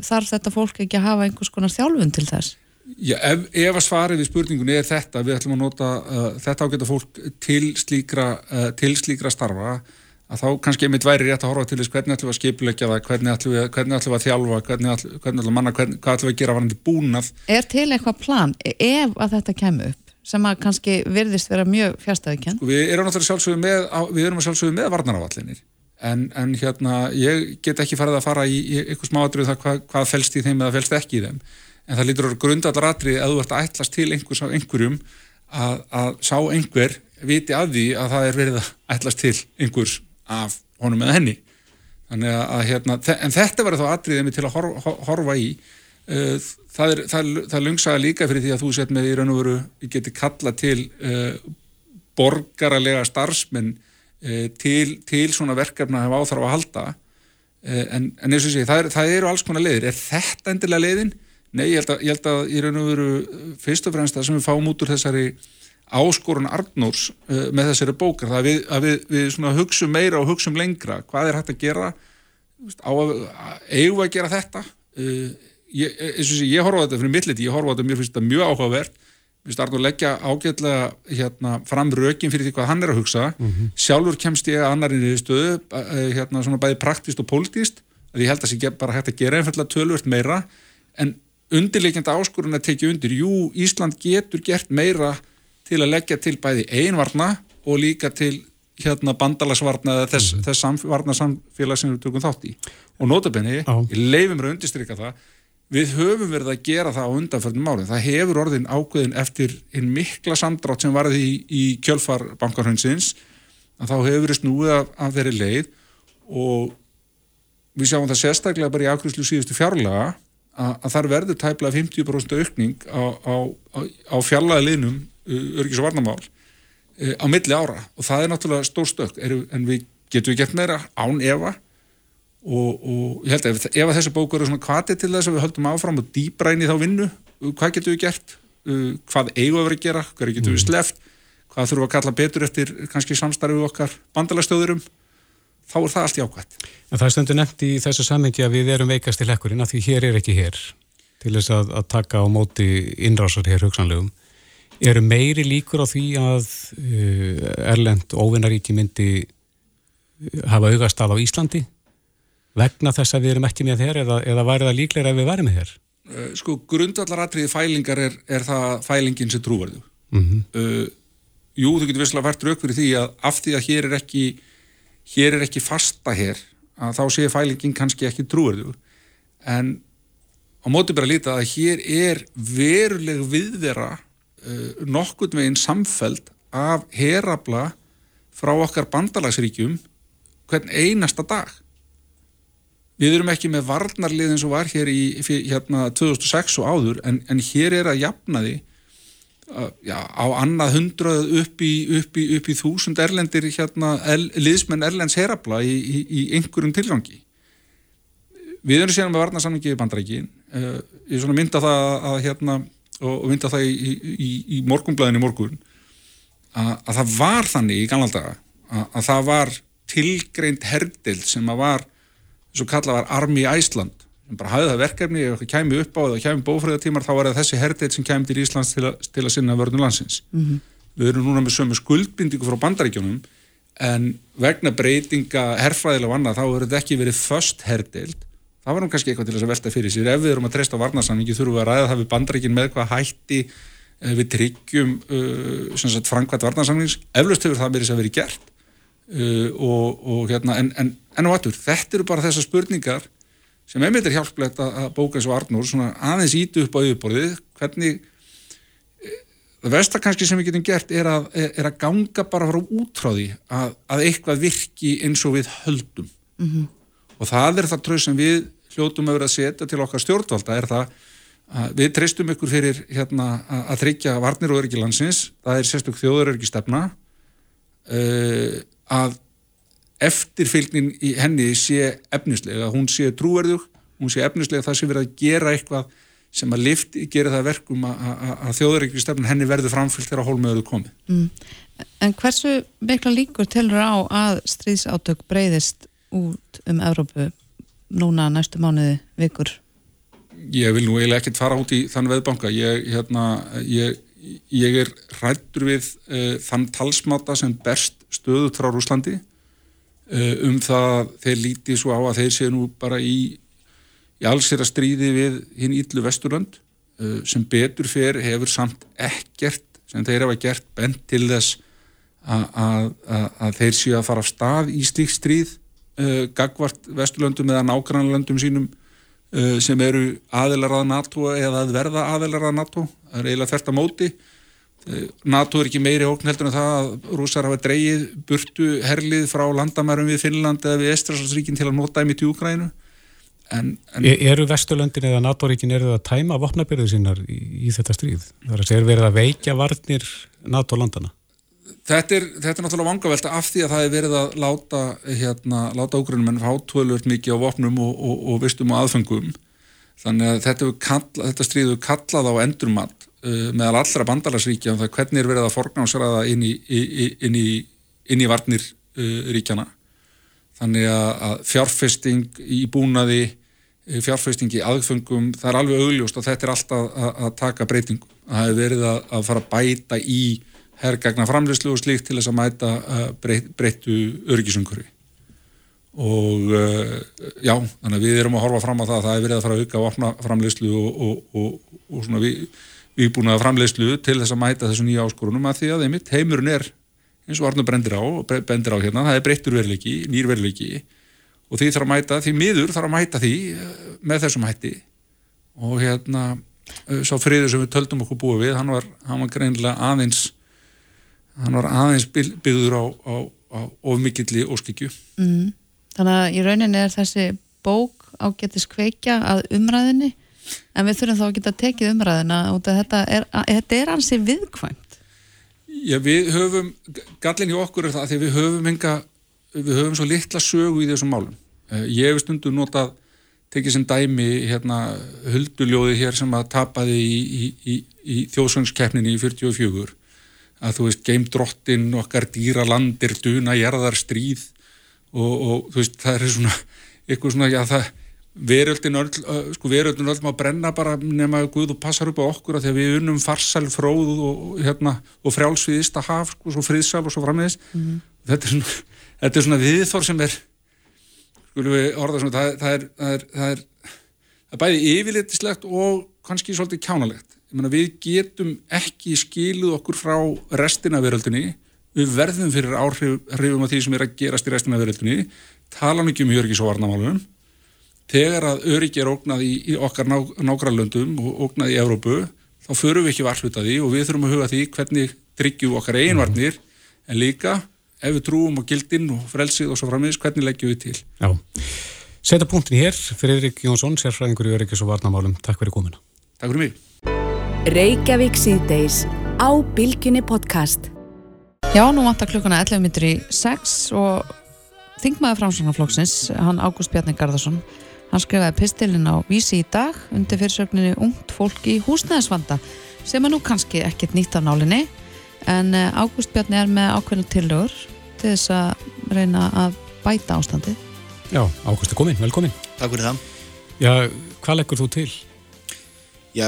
Speaker 3: Þarf þetta fólk ekki að hafa einhvers konar þjálfun til þess?
Speaker 8: Já, ef, ef að svarið við spurningunni er þetta, við ætlum að nota uh, þetta ágæta fólk til slíkra, uh, til slíkra starfa að þá kannski einmitt væri rétt að horfa til þess hvernig ætlum við að skipulegja það, hvernig ætlum við, hvernig ætlum við að þjálfa, hvernig ætlum, hvernig ætlum manna, hvernig, hvað ætlum við að gera varandi búnað.
Speaker 3: Er til eitthvað plan ef að þetta kemur upp sem að kannski virðist vera mjög fjárstæðikend?
Speaker 8: Sko, við erum náttúrulega sjálfsögðu með, við erum sjálfsögðu með varnarávallinir en, en hérna ég get ekki farið að fara í, í eitthvað smáadrið það hvað, hvað fælst í þeim eða fælst ekki í þeim en það lítur atrið að að ætlast til einhvers af einhverjum að, að sá einhver viti að því að það er verið að ætlast til einhvers af honum eða henni. Að hérna, en þetta verður þá atriðið til að horfa, horfa í. Uh, það er, það, það lungsaga líka fyrir því að þú sett með í raun og veru geti kalla til uh, borgaralega starfsmenn uh, til, til svona verkefna að hafa áþarf að halda. En, en eins og sé, það, er, það eru alls konar leiðir. Er þetta endilega leiðin? Nei, ég held að, ég held að í raun og veru fyrst og fremst það sem við fáum út úr þessari áskorun Arnórs uh, með þessari bókar, að við, að við, við hugsa meira og hugsa lengra, hvað er hægt að gera? Á að eigum að gera þetta? Uh, ég, og sé, ég horfa þetta fyrir mittliti, ég horfa þetta, finnst þetta mjög áhugavert. Mér finnst Arnór leggja ágætlega hérna, fram rökin fyrir því hvað hann er að hugsa. Mm -hmm. sjálfur kemst ég að annarinn í stöðu, hérna svona bæði praktist og pólitíst, að ég held að það sé bara hægt að gera einfallega tölvört meira. En undirleikjandi áskorun að tekja undir, jú, Ísland getur gert meira til að leggja til bæði einvarna og líka til hérna bandalagsvarna eða þess, mm. þess samf varna samfélag sem við tökum þátt í. Og notabenni, ég leifum mér að undistrykka það við höfum verið að gera það á undanförnum málinn, það hefur orðin ákveðin eftir einn mikla samdrátt sem varði í, í kjölfar bankarhundsins að þá hefur verið snúið af, af þeirri leið. Og við sjáum það sérstaklega bara í ákveðslu síðustu fjárlaga að, að þar verður tæplega 50% aukning á, á, á, á fjarlaga liðnum örgis og varnamál uh, á milli ára. Og það er náttúrulega stór stök. En við getum við gert meira án Eva? Og, og ég held að ef, ef þessu bóku eru svona kvati til þess að við höldum áfram og í þá vinnu hvað getum við gert, uh, hvað eigum við að gera, hvað getum við mm. sleft hvað þurfum við að kalla betur eftir kannski samstarfið okkar bandalagstöðurum þá er það allt jákvæmt.
Speaker 2: En það er stundu nefnt í þessu samhengi að við erum veikast til ekkurinn að því hér er ekki hér til þess að, að taka á móti innrásar hér hugsanlegum eru meiri líkur á því að uh, Erlend óvinnaríki myndi uh, hafa augastaf á Íslandi vegna þess að við erum ekki með þér eða, eða væri það líklega ef við væri með þér?
Speaker 8: Uh, sko, grundvallaratriði fælingar er, er það fælingin sem trúverðu. Mm -hmm. uh, jú, þú getur visslega vært rauk fyrir því að af því að hér er ekki, hér er ekki fasta hér, að þá sé fælingin kannski ekki trúverðu. En á móti bara líta að hér er veruleg viðvera uh, nokkurt veginn samfeld af herabla frá okkar bandalagsríkjum hvern einasta dag. Við erum ekki með varnarlið eins og var hér í hérna, 2006 og áður en, en hér er að jafna því uh, já, á annað hundrað upp í, upp í, upp í þúsund erlendir hérna, el, liðsmenn erlends herabla í, í, einhverjum tilgangi. Við erum síðan með varnarsamlingi í bandrækin. Uh, ég mynda það að hérna og, vinda það í, í, í morgunblæðinu morgun að, að það var þannig í ganlaldaga að, að það var tilgreint herdild sem að var, eins og kalla var Armi Æsland bara hafið það verkefni, ef eitthvað kæmi upp á eða kæmi bófræðatímar, þá var það þessi herdeitt sem kæmi til Íslands til, a, til að sinna vörnum landsins. Mm -hmm. Við erum núna með sömu skuldbindingu frá bandaríkjónum en vegna breytinga herfræðilega vanna þá verður þetta ekki verið först herdeild. Það var nú kannski eitthvað til þess að velta fyrir sér. Ef við erum að treysta varnarsamningi þurfum við að ræða það við bandaríkin með hvað hætti eh, við tryggjum uh, framkvæmt varnarsamnings. Eflaust hefur það verið sem verið gert uh, og, og hérna, en, en, en á atur, þetta eru bara þessar spurningar sem einmitt er hjálplegt að bóka eins og Arnur svona aðeins ítu upp á yfirborðið hvernig eh, það vestar kannski sem við getum gert er að, er að ganga bara frá útráði að, að eitthvað virki eins og við höldum mm -hmm. Og það er það tröð sem við hljótum að vera að setja til okkar stjórnvalda er það að við treystum ykkur fyrir hérna, að, tryggja varnir og öryggi landsins það er sérstök þjóður öryggi stefna uh, að eftirfylgnin í henni sé efnislega, hún sé trúverðug, hún sé efnislega það sé verið að gera eitthvað sem að lift gera það verkum að þjóðaríkri stefn henni verður framfylgt þegar hólmiðuðu komið. Mm.
Speaker 3: En hversu mikla líkur telur á að stríðsátök breyðist út um Evrópu núna næstu mánuði vikur?
Speaker 8: Ég vil nú eiginlega ekkert fara út í þann veðbanka. Ég, hérna, ég, ég er rættur við uh, þann talsmáta sem berst stöðut frá Rúslandi Eh, um það þeir líti svo á að þeir séu nú bara í, í allsir að stríði við hinn Íllu Vesturland eh, sem betur fyrir hefur samt ekkert sem þeir hafa gert bent til þess að, þeir séu að fara af stað í slíkt stríð uh, gagvart Vesturlandum eða nágrannlandum sínum uh, sem eru aðelar að NATO eða að verða aðelar að NATO það er eiginlega þert að móti NATO er ekki meiri ókn heldur en það að rúsar hafa dreyið burtu herlið frá landamærum við Finnland eða við Estraslandsríkin til að nota þeim í tjúkrænu
Speaker 2: en, en e Eru Vesturlöndin eða NATO-ríkin eru það að tæma vopnabyrðu sínar í, í þetta stríð? Það er verið að veikja varnir NATO-landana?
Speaker 8: Þetta er, þetta er náttúrulega vangavelta af því að það er verið að láta, hérna, láta ógrunum en hátvöluðt mikið á vopnum og, og, og vistum og aðfengum þannig að þetta, kalla, þetta stríðu kallað á endurmatt uh, meðal allra bandalarsríkja um það hvernig er verið að forgámsraða inn í, inn í, inn í varnir uh, ríkjana þannig að fjárfesting í búnaði fjárfesting í aðfengum það er alveg augljóst og þetta er alltaf að, að taka breytingu það hefur verið að, að fara að bæta í herrgagna framleyslu og slíkt til þess að mæta breyt, breyttu örgisungurvi og uh, já, þannig að við erum að horfa fram á það að það er verið að fara að auka vopna framleyslu og, og, og, og svona við výbúnaða framleiðslu til þess að mæta þessu nýja áskorunum að því að einmitt heimurinn er eins og Arnur brendir á, brendir á hérna, það er breyttur verleiki, nýr verleiki og því þarf að mæta, því miður þarf að mæta því eh, með þessum hætti. Og hérna eh, sá friður sem við töldum okkur búið við, hann var, hann var greinlega aðeins hann var aðeins byggður á, á, á ofmikilli óskikju
Speaker 3: mm. Þannig að í rauninni er þessi bók ágættis kveikja að umræðinni en við þurfum þá að geta tekið umræðina út af þetta er, þetta er ansi viðkvæmt.
Speaker 8: Já, við höfum gallin í okkur er það að við höfum enga, við höfum svo litla sögu í þessum málum. Eh, ég hef stundu notað tekið sem dæmi hérna hulduljóði hér sem að tapaði í, í, í, í þjóðsvangskeppninni í 44 að þú veist geimdrottin okkar dýra landir duna, gerðar stríð og, og þú veist það er svona eitthvað svona, já það veröldin öll, sko veröldin öll má brenna bara nema Guð og passar upp á okkur að því að við unnum farsal fróð og, hérna, og frjálsviðist að haf sko, svo friðsal og svo frammiðis mm -hmm. þetta, er svona, þetta er svona viðþór sem er skulum við orða svona það, það, er, það, er, það er það er bæði yfirlitislegt og kannski svolítið kjánalegt mena, við getum ekki skiluð okkur frá restina veröldinni við verðum fyrir áhrifum af því sem er að gerast í restina veröldinni tala mikið um jörgis og varnamálunum þegar að öryggi er ógnað í, í okkar ná, nágrannlöndum og ógnað í Evrópu, þá förum við ekki varhluta því og við þurfum að huga því hvernig tryggjum okkar einvarnir en líka ef við trúum á gildin og frelsið og svo framins, hvernig leggjum við til.
Speaker 2: Já, setja punktin hér Friðrik Jónsson, sérfræðingur í öryggis og varnamálum. Takk fyrir komina.
Speaker 8: Takk fyrir mig.
Speaker 1: Reykjavík síðdeis á Bilginni podcast.
Speaker 3: Já, nú vantar klukkuna 11 minnir í 6 og þingmaður framsvonarflóksins, hann Ágúst Bjarni Garðarsson Hann skrifaði pistilinn á vísi í dag undir fyrirsögninni Ungt fólk í húsnæðisvanda sem er nú kannski ekkit nýtt á nálinni en eh, Ágúst Bjarni er með ákveðinu tillögur til þess að reyna að bæta ástandi.
Speaker 2: Já, Ágúst er komin, velkomin.
Speaker 9: Takk fyrir það.
Speaker 2: Já, hvað leggur þú til?
Speaker 9: Já,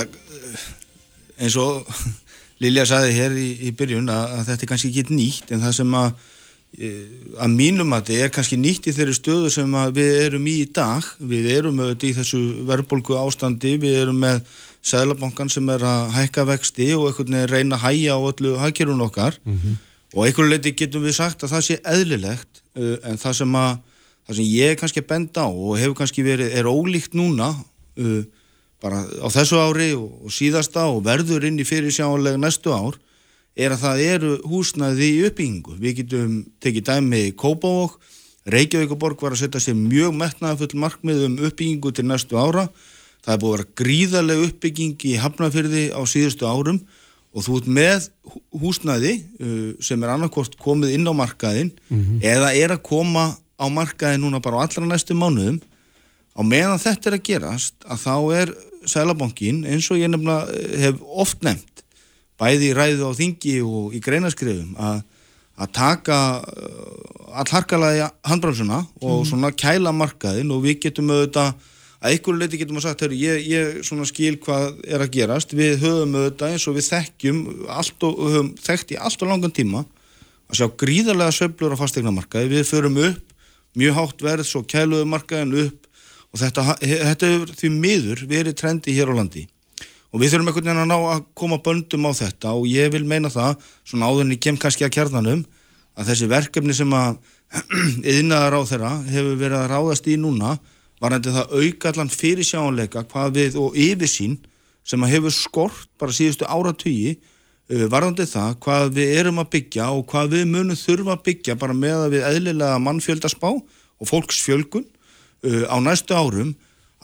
Speaker 9: eins og Lilja saði hér í, í byrjun að, að þetta er kannski ekki nýtt en það sem að að mínum að þetta er kannski nýtt í þeirri stöðu sem við erum í í dag við erum auðvitað í þessu verðbólku ástandi, við erum með Sælabankan sem er að hækka vexti og einhvern veginn reyna að hæja á öllu hækjörun okkar mm -hmm. og einhvern leiti getum við sagt að það sé eðlilegt uh, en það sem, að, það sem ég er kannski að benda á og hefur kannski verið, er ólíkt núna uh, bara á þessu ári og, síðasta og verður inn í fyrirsjálega næstu ár er að það eru húsnaði í uppbyggingu. Við getum tekið dæmi í Kópavók, Reykjavíkuborg var að setja sér mjög metnaðafull markmið um uppbyggingu til næstu ára. Það er búið að vera gríðarlega uppbygging í Hafnarfyrði á síðustu árum og þú ert með húsnaði uh, sem er annarkort komið inn á markaðin mm -hmm. eða er að koma á markaðin núna bara á allra næstu mánuðum. Á meðan þetta er að gerast að þá er Sælabankin eins og ég nefnilega eh, hef oft nefnt bæði í ræðu á þingi og í greinaskrifum að, að taka uh, allharkalega handbremsuna og mm. svona kæla markaðin og við getum auðvitað að einhverju leiti getum að sagt, ég, ég svona skil hvað er að gerast, við höfum auðvitað eins og við þekkjum allt og höfum þekkt í allt og langan tíma að sjá gríðarlega söblur á fastegnamarkaði, við förum upp mjög hátt verð, svo kæluðum markaðin upp og þetta, þetta er því miður verið trendi hér á landi. Og við þurfum einhvern veginn að ná að koma böndum á þetta. Og ég vil meina það svona áðurinn ég kem kannski að kjarnanum að þessi verkefni sem að yðnaðar á þeirra hefur verið að ráðast í núna var þetta það auka allan fyrir sjáanleika hvað við og yfirsín sem að hefur skort bara síðustu áratögi uh, varðandi það hvað við erum að byggja og hvað við munum þurfa að byggja bara með að við eðlilega mannfjöldaspá og fólksfjölgun. uh, á næstu árum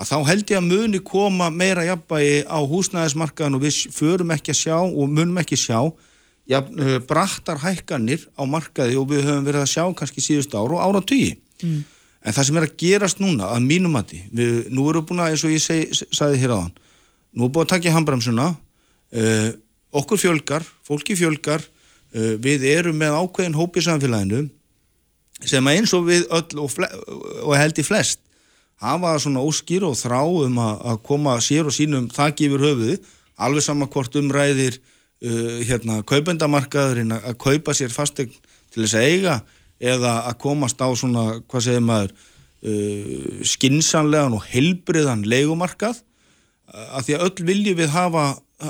Speaker 9: að þá held ég að muni koma meira jafnbægi á húsnæðismarkaðan og við förum ekki að sjá og munum ekki sjá ja, uh, brattar hækkanir á markaði og við höfum verið að sjá kannski síðust ára og ára tugi. Mm. En það sem er að gerast núna, að mínum að því, nú erum við búin að, eins og ég seg, sagði hér aðan, nú við búin að takja handbremsuna, uh, okkur fjölgar, fólki fjölgar, uh, við erum með ákveðin hópi samfélaginu sem eins og við öll og, og held í flest hafa svona óskýr og þrá um að koma sér og sínum þakki yfir höfuði, alveg saman hvort umræðir uh, hérna kaupendamarkaðurinn að kaupa sér fastegn til þess að eiga eða að komast á svona, hvað segir maður uh, skinsanlegan og helbriðan leikumarkað að því að öll vilji við hafa,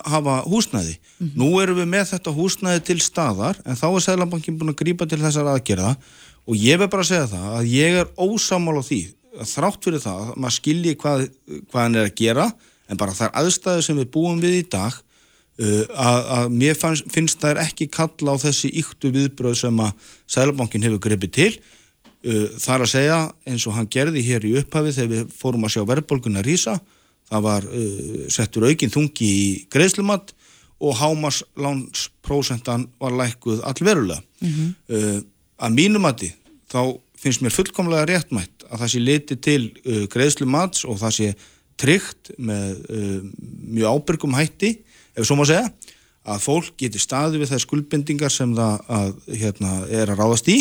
Speaker 9: hafa húsnæði. Mm -hmm. Nú erum við með þetta húsnæði til staðar en þá er Sælabankin búin að grípa til þessar aðgerða og ég vil bara segja það að ég er ósamal á því þrátt fyrir það, maður skilji hvað, hvað hann er að gera, en bara þær aðstæðu sem við búum við í dag uh, að, að mér fannst, finnst það ekki kalla á þessi yktu viðbröð sem að Sælabankin hefur grepið til uh, þar að segja eins og hann gerði hér í upphafi þegar við fórum að sjá verðbólguna rýsa það var uh, settur aukinn þungi í greiðslumat og hámarslánsprosentan var lækuð allverulega mm -hmm. að mínum að því þá finnst mér fullkomlega réttmætt að það sé liti til uh, greiðslu mats og það sé tryggt með uh, mjög ábyrgum hætti, ef svo má segja að fólk geti staði við þær skuldbindingar sem það að, hérna, er að ráðast í.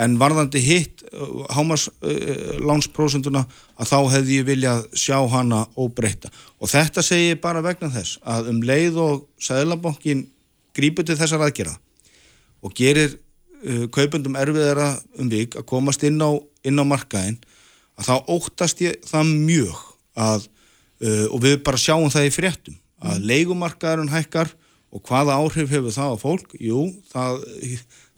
Speaker 9: En varðandi hitt uh, hámarslánsprosentuna uh, að þá hefði ég viljað sjá hana óbreyta og þetta segi ég bara vegna þess að um leið og Sæðlabankin grípur til þessar aðgerða og gerir uh, kaupendum erfiðara um vik að komast inn á inn á markaðin að þá óttast ég það mjög að, uh, og við bara sjáum það í fréttum, að mm. leikumarkaðurinn hækkar og hvaða áhrif hefur það á fólk? Jú, það,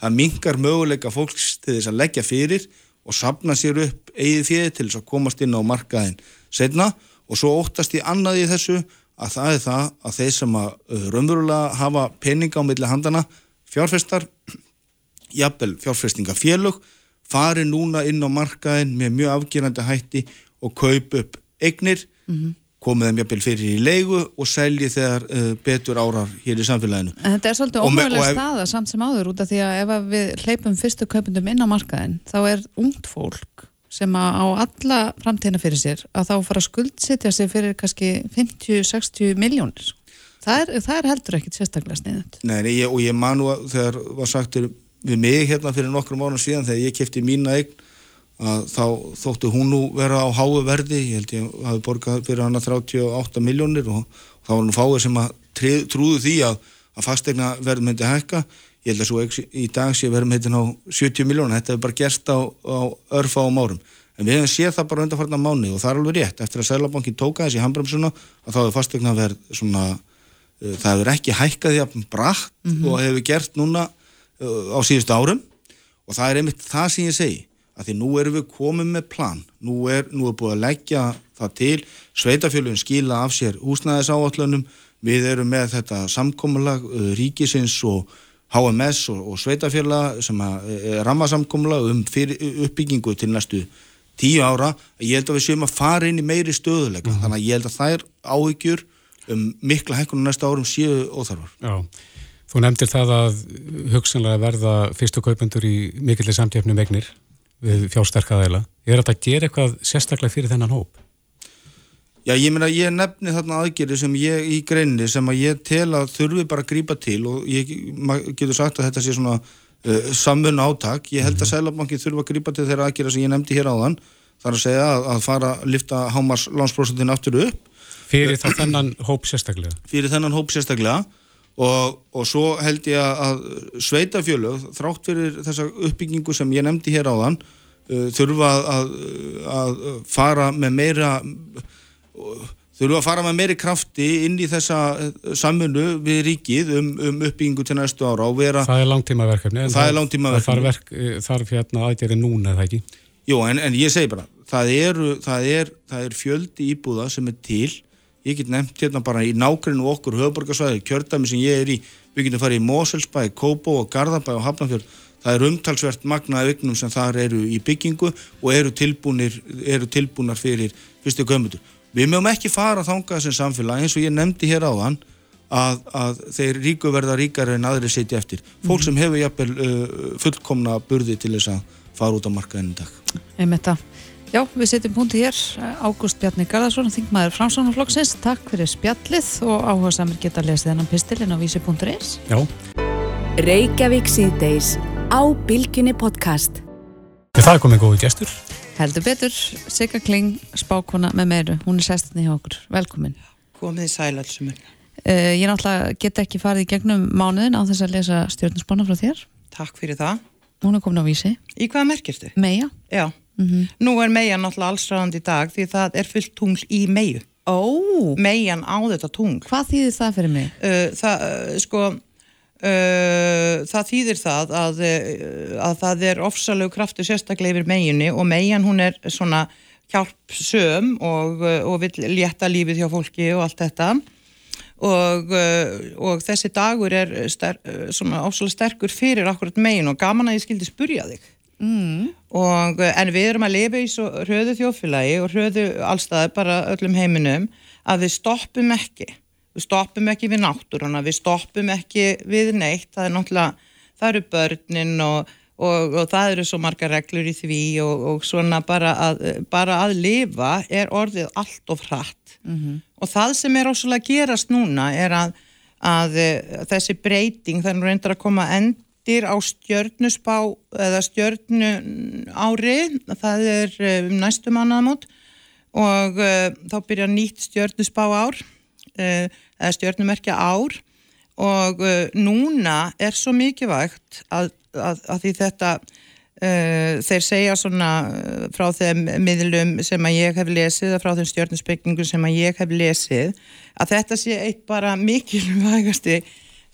Speaker 9: það mingar möguleika fólks til þess að leggja fyrir og sapna sér upp eigið fyrir til þess að komast inn á markaðin setna og svo óttast ég annað í þessu að það er það að þeir sem að uh, raunverulega hafa peninga á milli handana fjárfestar, jafnvel fjárfestingafélög fari núna inn á markaðin með mjög afgerandi hætti og kaup upp eignir, mm -hmm. komið þeim jafnvel fyrir í leigu og selji þegar uh, betur árar hér í samfélaginu.
Speaker 3: En þetta er svolítið ómöguleg staða samt sem áður út af því að ef við hleypum fyrstu kaupundum inn á markaðin þá er ungt fólk sem á alla framtíðina fyrir sér að þá fara að skuldsetja sig fyrir kannski 50-60 miljónir. Það er, það er heldur ekkit sérstaklega sniðut.
Speaker 9: Nei, og ég manu að þegar var sagtur við mig hérna fyrir nokkrum árum síðan þegar ég kæfti mína eign að þá þóttu hún nú vera á háu verði, ég held ég hafi borgað fyrir hana 38 miljónir og þá var nú fáið sem að trið, trúðu því að, að fastegna verð myndi hækka, ég held að svo í dag sé verðum heitin á 70 miljónir, þetta hefur bara gerst á, á örfa áum árum, en við hefum séð það bara undanfarnar mánu og það er alveg rétt, eftir að Sælabankin tóka þessi handbremsuna að þá hefur fastegna verð svona, uh, það hefur ekki hækkað að brætt mm -hmm. og hefur gert núna á síðustu árum. Og það er einmitt það sem ég segi að því nú erum við komið með plan. Nú er, nú er búið að leggja það til. Sveitafjölun skila af sér húsnæðisáallunum við erum með þetta samkómulag uh, ríkisins og HMS og, og sveitafjöla sem er rammasamkómulag um fyrir, uppbyggingu til næstu tíu ára. Ég held að við séum að fara inn í meiri stöðuleika mm -hmm. þannig að ég held að þær áhyggjur um mikla hækkunum næsta árum séu óþarfar.
Speaker 2: Já, þú nefndir það að hugsanlega verða fyrstu kaupendur í mikillir samtjöfnum egnir við fjársterkaðæla. Er þetta að gera eitthvað sérstaklega fyrir þennan hóp?
Speaker 9: Já, ég meina, ég nefni þarna aðgerið sem ég í greinni sem að ég tel að þurfi bara að grípa til og ég getur sagt að þetta sé svona uh, samfunn átak. Ég held að mhm. Sælabankin þurfi að grípa til þeirra aðgerið sem ég nefndi hér áðan. Það er að segja að, að fara að lifta hámars lánsprosentin aftur upp.
Speaker 2: Fyrir þá þennan hóp sérstaklega?
Speaker 9: Fyrir þennan hóp sérstaklega og, og svo held ég að sveitafjölög, þrátt fyrir þessa uppbyggingu sem ég nefndi hér áðan uh, þurfa að, að fara með meira þurfa að fara með meiri krafti inn í þessa uh, samfunnu við ríkið um, um uppbyggingu til næstu ára
Speaker 2: vera, Það er langtímaverkefni
Speaker 9: Það er langtímaverkefni
Speaker 2: Það verk, uh, þarf hérna aðgerið núna, eða ekki?
Speaker 9: Jú, en, en ég segi bara það er, það, er, það er fjöldi íbúða sem er til ég get nefnt hérna bara í nákvæmlega okkur höfuborgarsvæði, kjördami sem ég er í. Við getum farið í Moselsbæ, Kóbó og Garðabæ og Hafnarfjörð, það er umtalsvert magnaði vignum sem þar eru í byggingu og eru tilbúnir eru tilbúnar fyrir fyrstu gömmutur við mögum ekki fara að þanga þessum samfélag eins og ég nefndi hér áðan að, að þeir ríku verða ríkar en aðri setja eftir, fólk sem hefur jafnvel uh, fullkomna burði til þess að fara út á markaðinu dag.
Speaker 3: Einmitt að Já, við setjum punkti hér, Ágúst Bjarni Garðarsson, þingmaður Framsvonarflokksins, takk fyrir spjallið og áhuga samir geta að lesa þennan pistilinn á vísi.is.
Speaker 2: Já.
Speaker 1: Reykjavík síðdeis á Bilginni podcast.
Speaker 2: Það er komið góði gestur.
Speaker 3: Heldur betur, Sigga Kling, spákona með meiru, hún er sestinni hjá okkur. Velkomin.
Speaker 10: Komið í sælalsumur.
Speaker 3: Uh, eh, ég náttúrulega get ekki farið í gegnum mánuðin á þess að lesa stjórnusbána frá þér.
Speaker 10: Takk fyrir það.
Speaker 3: Hún er komin á vísi.
Speaker 10: Í hvað merkirstu?
Speaker 3: Meja.
Speaker 10: Já. Mm -hmm. Nú er megin náttúrulega allsræðandi í dag því það er fullt tungl í meiu.
Speaker 3: Ó!
Speaker 10: Oh. Megin á þetta tungl.
Speaker 3: Hvað þýðir það fyrir mig?
Speaker 10: Uh, það, uh, sko, uh, það þýðir það að, að það er ofsalegu kraftu sérstaklega yfir meginni og megin hún er svona hjálpsöm og, og vil létta lífið hjá fólki og allt þetta. Og, og þessi dagur er ster, svona ofsalega sterkur fyrir akkurat megin og gaman að ég skildi spurja þig. Mm. Og, eh, en við erum að lifa í svo hröðu þjófélagi og hröðu allstaði bara öllum heiminum að við stoppum ekki við stoppum ekki við náttúruna við stoppum ekki við neitt það er náttúrulega, það eru börnin og, og, og það eru svo marga reglur í því og svona bara að, bara að lifa er orðið allt of hratt mm -hmm. og það sem er óslulega gerast núna er að, að þessi breyting þannig að reyndar að koma end eftir á stjörnusbá eða stjörnu ári það er eh, um næstu mannaðamót og uh, þá byrja nýtt stjörnusbá ár uh, eða stjörnumerkja ár og uh, núna er svo mikið vægt að, að, að því þetta þeir segja svona frá þeim miðlum sem að ég hef lesið frá þeim stjörnusbyggingum sem að ég hef lesið að þetta sé eitt bara mikilvægasti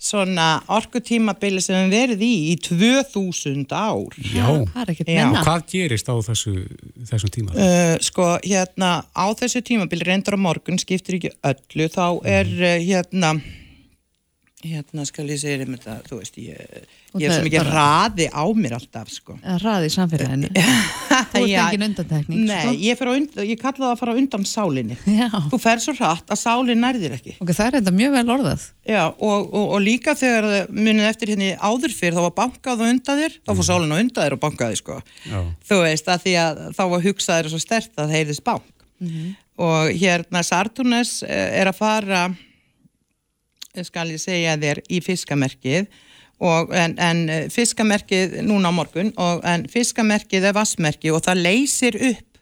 Speaker 10: svona orkutímabili sem við verðum í í 2000 ár
Speaker 2: Já, Já. hvað gerist á þessu, þessum tíma?
Speaker 10: Uh, sko, hérna, á þessu tímabili reyndar á morgun skiptir ekki öllu, þá er mm. hérna hérna skal ég segja um þetta, þú veist ég Ég er svo mikið raði á mér alltaf sko.
Speaker 3: Raði í samfélaginu Þú ert engin undantekning
Speaker 10: Nei, sko? ég, undan, ég kalla það að fara undan sálinni
Speaker 3: Já.
Speaker 10: Þú fer svo rætt að sálinn nærðir ekki
Speaker 3: Ok, það er þetta mjög vel orðað
Speaker 10: Já, og, og, og líka þegar munið eftir hérna áður fyrr, þá var bankað og undaðir þá fór mm. sálinn og undaðir og bankaði sko. Þú veist, að því að þá var hugsaðir svo stert að það heyrðist bank mm -hmm. og hérna Sartunes eh, er að fara skal ég segja þér í fiskamerkið og, en, en eh, fiskamerkið núna á morgun og, en fiskamerkið er vassmerki og það leysir upp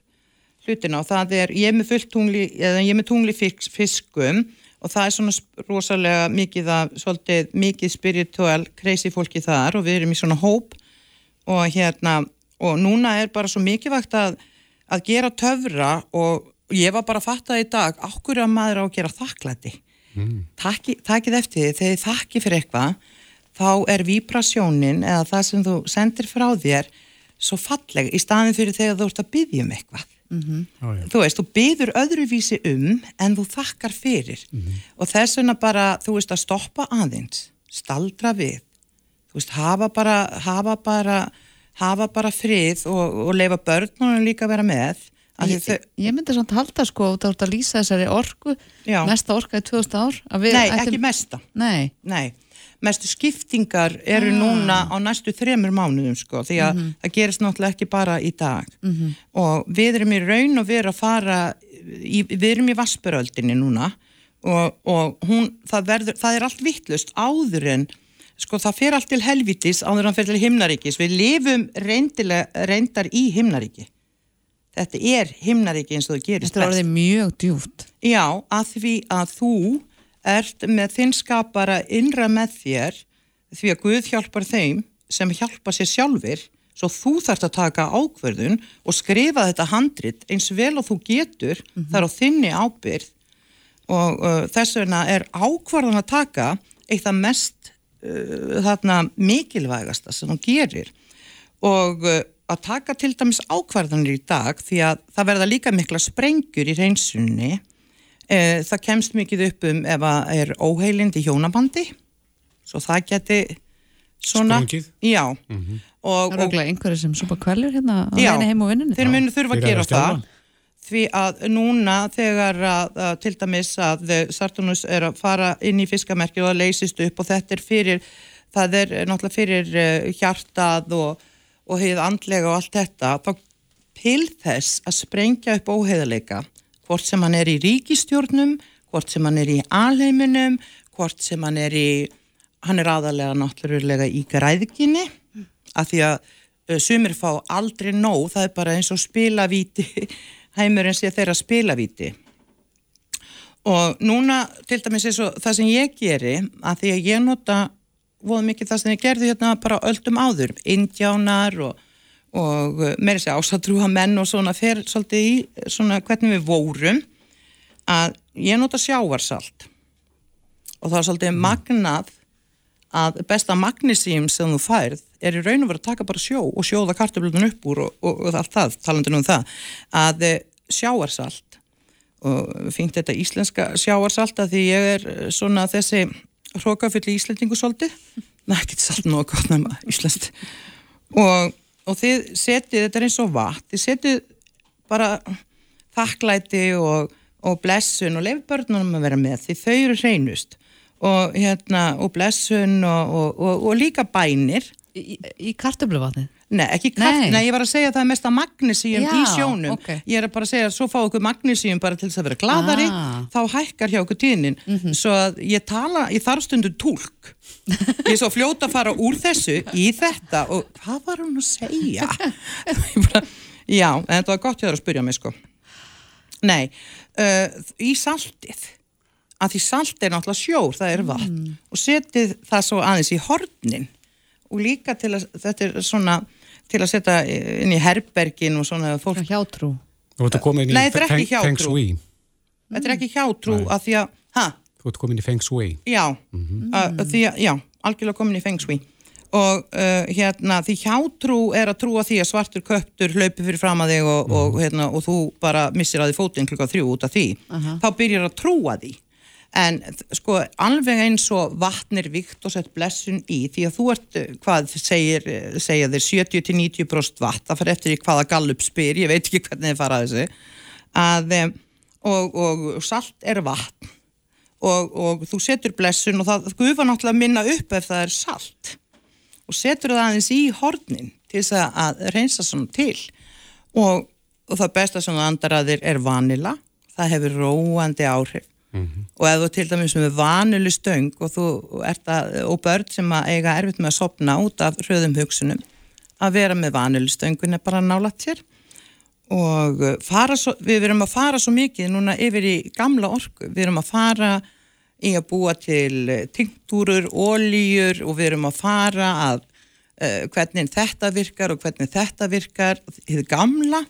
Speaker 10: hlutina og það er ég með fullt tungli, eða ég með tungli fisk, fiskum og það er svona rosalega mikið að, svolítið mikið spiritual crazy fólki þar og við erum í svona hóp og hérna og núna er bara svo mikilvægt að, að gera töfra og ég var bara að fatta í dag okkur að maður á að gera þakklæti
Speaker 2: Mm.
Speaker 10: Taki, takið eftir því. Þegar þið þakki fyrir eitthvað þá er vibrasjónin eða það sem þú sendir frá þér svo falleg í staðin fyrir þegar þú ert að byggja um eitthvað. Þú veist, þú byður öðruvísi um en þú þakkar fyrir. Og þess vegna bara, þú veist, að stoppa aðeins, staldra við. Þú veist, hafa bara hafa bara, hafa bara frið og, og leifa börnunum líka að vera með
Speaker 3: Ég,
Speaker 10: þau,
Speaker 3: ég myndi samt halda sko út að lýsa þessari orku.
Speaker 10: Já.
Speaker 3: mesta orka í 2000 ár
Speaker 10: nei,
Speaker 3: ættum-
Speaker 10: ekki mesta.
Speaker 3: Nei,
Speaker 10: Nei, mestu skiptingar eru
Speaker 3: Ah.
Speaker 10: núna á næstu þremur mánuðum sko, því að
Speaker 3: Mhm.
Speaker 10: það gerist náttúrulega ekki bara í dag. Og við erum í raun og við erum að fara í, við erum í vassböröldinni núna og, og hún, það, verður, það er allt vittlust áður en sko það fer allt til helvitis áður en það fer til himnaríkis. Við lifum reyndar í himnaríki þetta er himnaríki eins og það gerist
Speaker 3: þetta er orðið mjög djúft
Speaker 10: Já, að því að þú ert með þinn skapara innra með þér því að Guð hjálpar þeim sem hjálpa sér sjálfur svo þú þarft að taka ákverðun og skrifa þetta handrit eins vel og þú getur þar á þinni ábyrð og uh, þess vegna er ákvarðan að taka eitt af mest uh, þarna mikilvægasta sem hún gerir. Og uh, að taka til dæmis ákvarðanir í dag því að það verða líka mikla sprengjur í reynsunni uh, það kemst mikið upp um ef að er óheilind í hjónabandi svo það geti svona
Speaker 2: Sprungið?
Speaker 10: já. Og,
Speaker 3: Það er
Speaker 10: og
Speaker 3: auðvitað einhverju sem súpa kveljur hérna á
Speaker 10: Já,
Speaker 3: leiðinni heim og vinnunni.
Speaker 10: Þeir munu þurfa að gera
Speaker 2: að
Speaker 10: það. Því að núna þegar að, að til dæmis að Sartunus er að fara inn í fiskamerki og það leysist upp og þetta er fyrir það er náttúrulega fyrir uh, hjartað og, og heið andlega og allt þetta þá til þess að sprengja upp óheðaleika hvort sem hann er í ríkistjórnum hvort sem hann er í alheiminum hvort sem hann er í hann er aðalega náttúrulega í græðginni af því að sumir fá aldrei nóg, það er bara eins og spilavíti, heimurinn sé þeirra spilavíti. Og núna, til dæmis eins og það sem ég geri, að því að ég nota voða mikið það sem ég gerði hérna bara öldum áður, indjánar og, og uh, meiri sér ásatrúha menn og svona fer svolítið í svona hvernig við vorum, að ég nota sjávarsalt. Og það er svolítið magnað að besta magnísím sem þú færð er í raun og verið að taka bara sjó og sjóða kartöflutun upp úr og, og, og allt það, talandinu um það, að eh, sjáarsalt og fínt þetta íslenska sjáarsalt að því ég er eh, svona þessi hrókafulli íslendingu svolítið, næ, ekki salt nú að gott nema íslenskt. Og, og þið setið, þetta er eins og vatn, þið setið bara þakklæti og, og blessun og leif börnunum að vera með því þau eru hreinust. Og, hérna, og blessun og líka bænir.
Speaker 3: Í, í kartöfluvatnið
Speaker 10: Nei, ekki kart,
Speaker 3: Nei.
Speaker 10: nei. ég var að segja að það er mesta magnísíum
Speaker 3: Já,
Speaker 10: í sjónum.
Speaker 3: ok.
Speaker 10: Ég er bara að segja að svo fá okkur magnísíum bara til þess að vera gladari,
Speaker 3: Ah.
Speaker 10: þá hækkar hjá okkur tíðnin. Svo að ég tala, ég þarf stundu túlk. Ég er svo fljóta að fara úr þessu í þetta og hvað var hún að segja? Ég bara, já, en þetta var gott þér að spyrja mig sko. Nei, uh, í saltið, að því salt er náttúrulega sjór, það er vatn og setið það svo aðeins í hornin og líka til að, þetta er svona til að setja inn í herbergin og svona fólk,
Speaker 3: hjátrú.
Speaker 2: Þú ert í
Speaker 10: Nei, þetta er ekki
Speaker 2: feng, shui.
Speaker 10: þetta er ekki hjátrú að því að, ha,
Speaker 2: Þú ert komin í feng shui.
Speaker 10: já. Að, að því að, já, algjörlega komin í feng shui. Og uh, hérna því hjátrú er að trúa því að svartur köptur hlaupi fyrir fram að þig og, og, hérna, og þú bara missir að því fótinn klukka þrjú út af því. Þá byrjar að trúa því en sko alveg eins og vatnir vikt og sett blessun í því að þú ert, eh, hvað segir, eh, segja þeir 70-90% vatn, það fyrir eftir hvaða gallup spyr, ég veit ekki hvernig þið fara að þessu að eh, og, og salt er vatn og, og þú setur blessun og það gufa náttúrulega minna upp ef það er salt og setur það aðeins í hornin til þess að, að reynsa svona til. Og, og það besta sem það andar að þér er vanila það hefur róandi áhrif og ef þú til dæmis með vanilu stöng og, að, og börn sem eiga erfitt með að sopna út af hröðum hugsunum að vera með vanilu stöngun er bara nálat sér og fara svo, við verum að fara svo mikið núna yfir í gamla orku. Við erum að fara í að búa til uh, tinktúrur, ólíjur og við erum að fara að uh, hvernig þetta virkar og hvernig þetta virkar. Þið gamla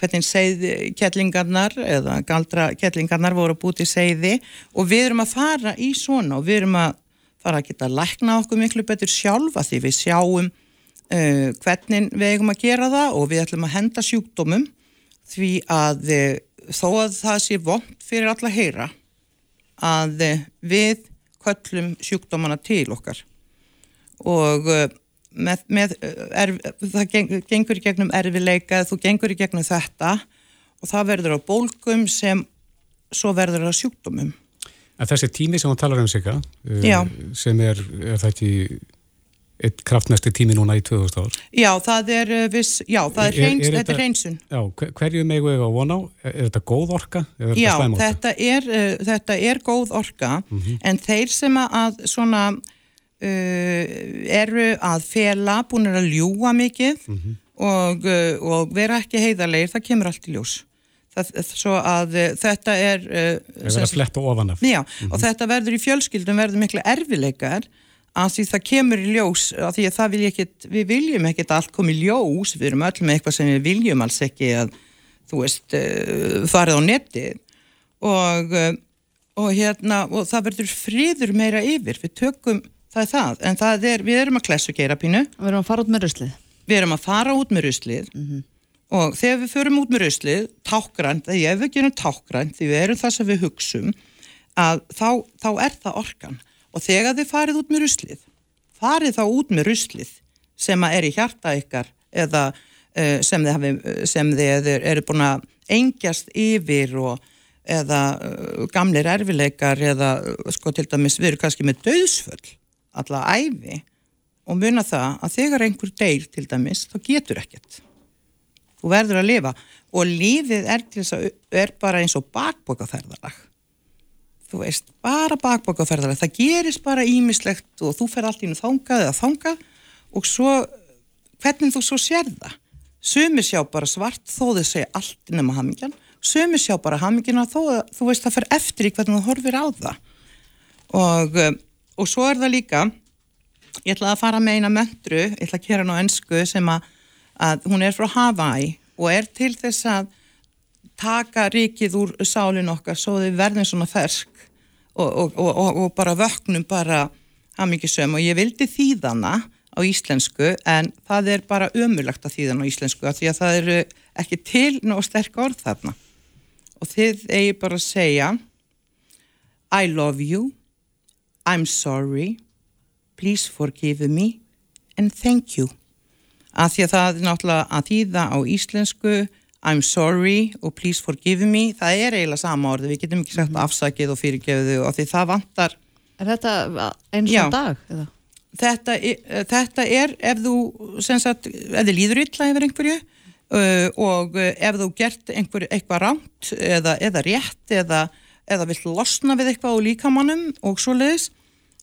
Speaker 10: hvernig segði kettlingarnar eða galdra kettlingarnar voru búið til segði og við erum að fara í svona og við erum að fara að geta lækna okkur miklu betur sjálfa því við sjáum uh, hvernig við eigum að gera það og við ætlum að henda sjúkdómum því að uh, þó að það sé vond fyrir alla heyra að uh, við köllum sjúkdómana til okkar. Og uh, með, með, erf, það geng, gengur í gegnum erfileika, þú gengur í gegnum þetta og það verður á bólgum sem svo verður á sjúkdómum.
Speaker 2: En þessi tími sem hún talar um sig
Speaker 10: Já.
Speaker 2: sem er, er það ekki eitt kraftnæsti tími núna í 2000 ár
Speaker 10: Já, það er uh, viss, já, það er,
Speaker 2: Er- er-
Speaker 10: hreins,
Speaker 2: er
Speaker 10: þetta
Speaker 2: þetta-
Speaker 10: er hreinsun.
Speaker 2: Já, hver- hverju megu eiga að vona á? Er, er þetta góð orka? Er
Speaker 10: Já,
Speaker 2: þetta orka?
Speaker 10: þetta er, þetta er góð orka en þeir sem að svona eru að fela, búin að ljúa mikið og, uh, og vera ekki heiðarlegir, það kemur allt í ljós. Það, svo að uh, þetta er... Uh,
Speaker 2: Er verið að fletta ofan af?
Speaker 10: Já, og þetta verður í fjölskyldum verður miklu erfileikar að því það kemur í ljós að því að það vil ekkit, við viljum ekkit allt komi í ljós, við erum öll með eitthvað sem við viljum alls ekki að þú veist, uh, farið á netið. Og, uh, og hérna, og það verður friður meira yfir, við tökum það er það, en það er, við erum að klessu geira pínu.
Speaker 3: Við erum að fara út með ruslið.
Speaker 10: Við erum að fara út með ruslið og þegar við förum út með ruslið, tákgrænt, því ef við gerum tákgrænt, því við erum það sem við hugsum, að þá, þá er það orkan. Og þegar þið farið út með ruslið, farið þá út með ruslið sem er í hjarta ykkar eða uh, sem þið, hafi, sem þið eru, eru búin að engjast yfir og eða uh, gamlir erfileikar eða uh, sko til dæmis við erum kannski með döðsföll alla æfi og muna það að þegar einhver deyr til dæmis þá getur ekkert. Þú verður að lifa og lífið er, að, er bara eins og bakbokaferðalag þú veist, bara bakbokaferðalag það gerist bara ímislegt og þú fer allt í nú þangað eða þangað og svo, hvernig þú svo sér það? Sumir sjá bara svart þó þau segja allt nema hamingjan. Sumir sjá bara hamingina þó að þú veist það fer eftir í hvernig þú horfir á það. Og, og svo er það líka ég ætla að fara með eina möndru ég ætla að kera ná ennsku sem að, að hún er frá Hawaii og er til þess að taka ríkið úr sálinn okkar svo þau verðum svona fersk og, og, og, og, bara vöknum bara hamingisöm og ég vildi þýðana á íslensku en það er bara ömulagt að þýðana á íslensku af því að það eru ekki til ná sterk orð þarna. Og þið eigi bara að segja I love you I'm sorry please forgive me and thank you að því að það er náttúrulega að þýða á íslensku I'm sorry og please forgive me það er eiginlega sama orði, við getum ekki sagt afsakið og fyrirgefðu og því það vantar
Speaker 3: Er þetta eins og dag? Eða?
Speaker 10: þetta, þetta er ef þú sagt, ef þið líður illa yfir einhverju uh, og ef þú gert einhver, eitthvað rámt eða, eða rétt eða, eða vilt losna við eitthvað á líkamannum og svoleiðis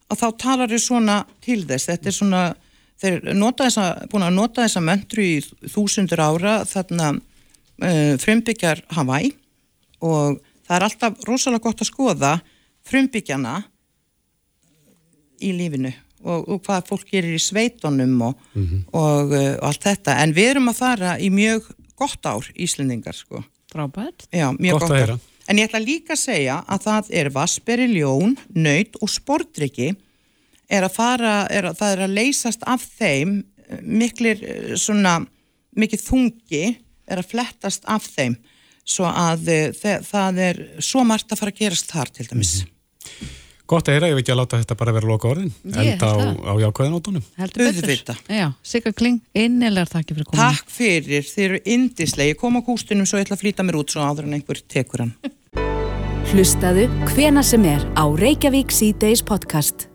Speaker 10: að þá talar þau svona til þess. Þetta er svona, þeir nota þessa búin að nota þessa möndru í þúsundur ára þarna uh, frumbyggjar Hawaii og það er alltaf rosalega gott að skoða frumbyggjana í lífinu og, og hvað fólk gerir í sveitunum og, og, uh, og allt þetta. En við erum að fara í mjög gott ár Íslendingar sko.
Speaker 3: Frábært.
Speaker 10: Já, mjög
Speaker 2: Gott
Speaker 10: gott,
Speaker 2: að
Speaker 10: ár. En ég ætla líka að segja að það er vasperi, ljón, nöyt og sportriki er að fara, er að, það er að leysast af þeim eh, miklir eh, svona, mikið þungi er að flettast af þeim. Svo að eh, það er svo margt að fara að gerast þar til dæmis
Speaker 2: Gott að heyra, ég vil ekki að láta þetta bara vera loka orðin enda á, jákvæðinótonum
Speaker 3: Heldur betur. Sigga Kling, innilegar þakki fyrir komin.
Speaker 10: Takk fyrir, þið eru indislega ég kom á kústunum svo ég ætla að flýta mér út svo áður en einhver tekur hann
Speaker 1: Hlustaðu hvena sem er á Reykjavík C-Days podcast.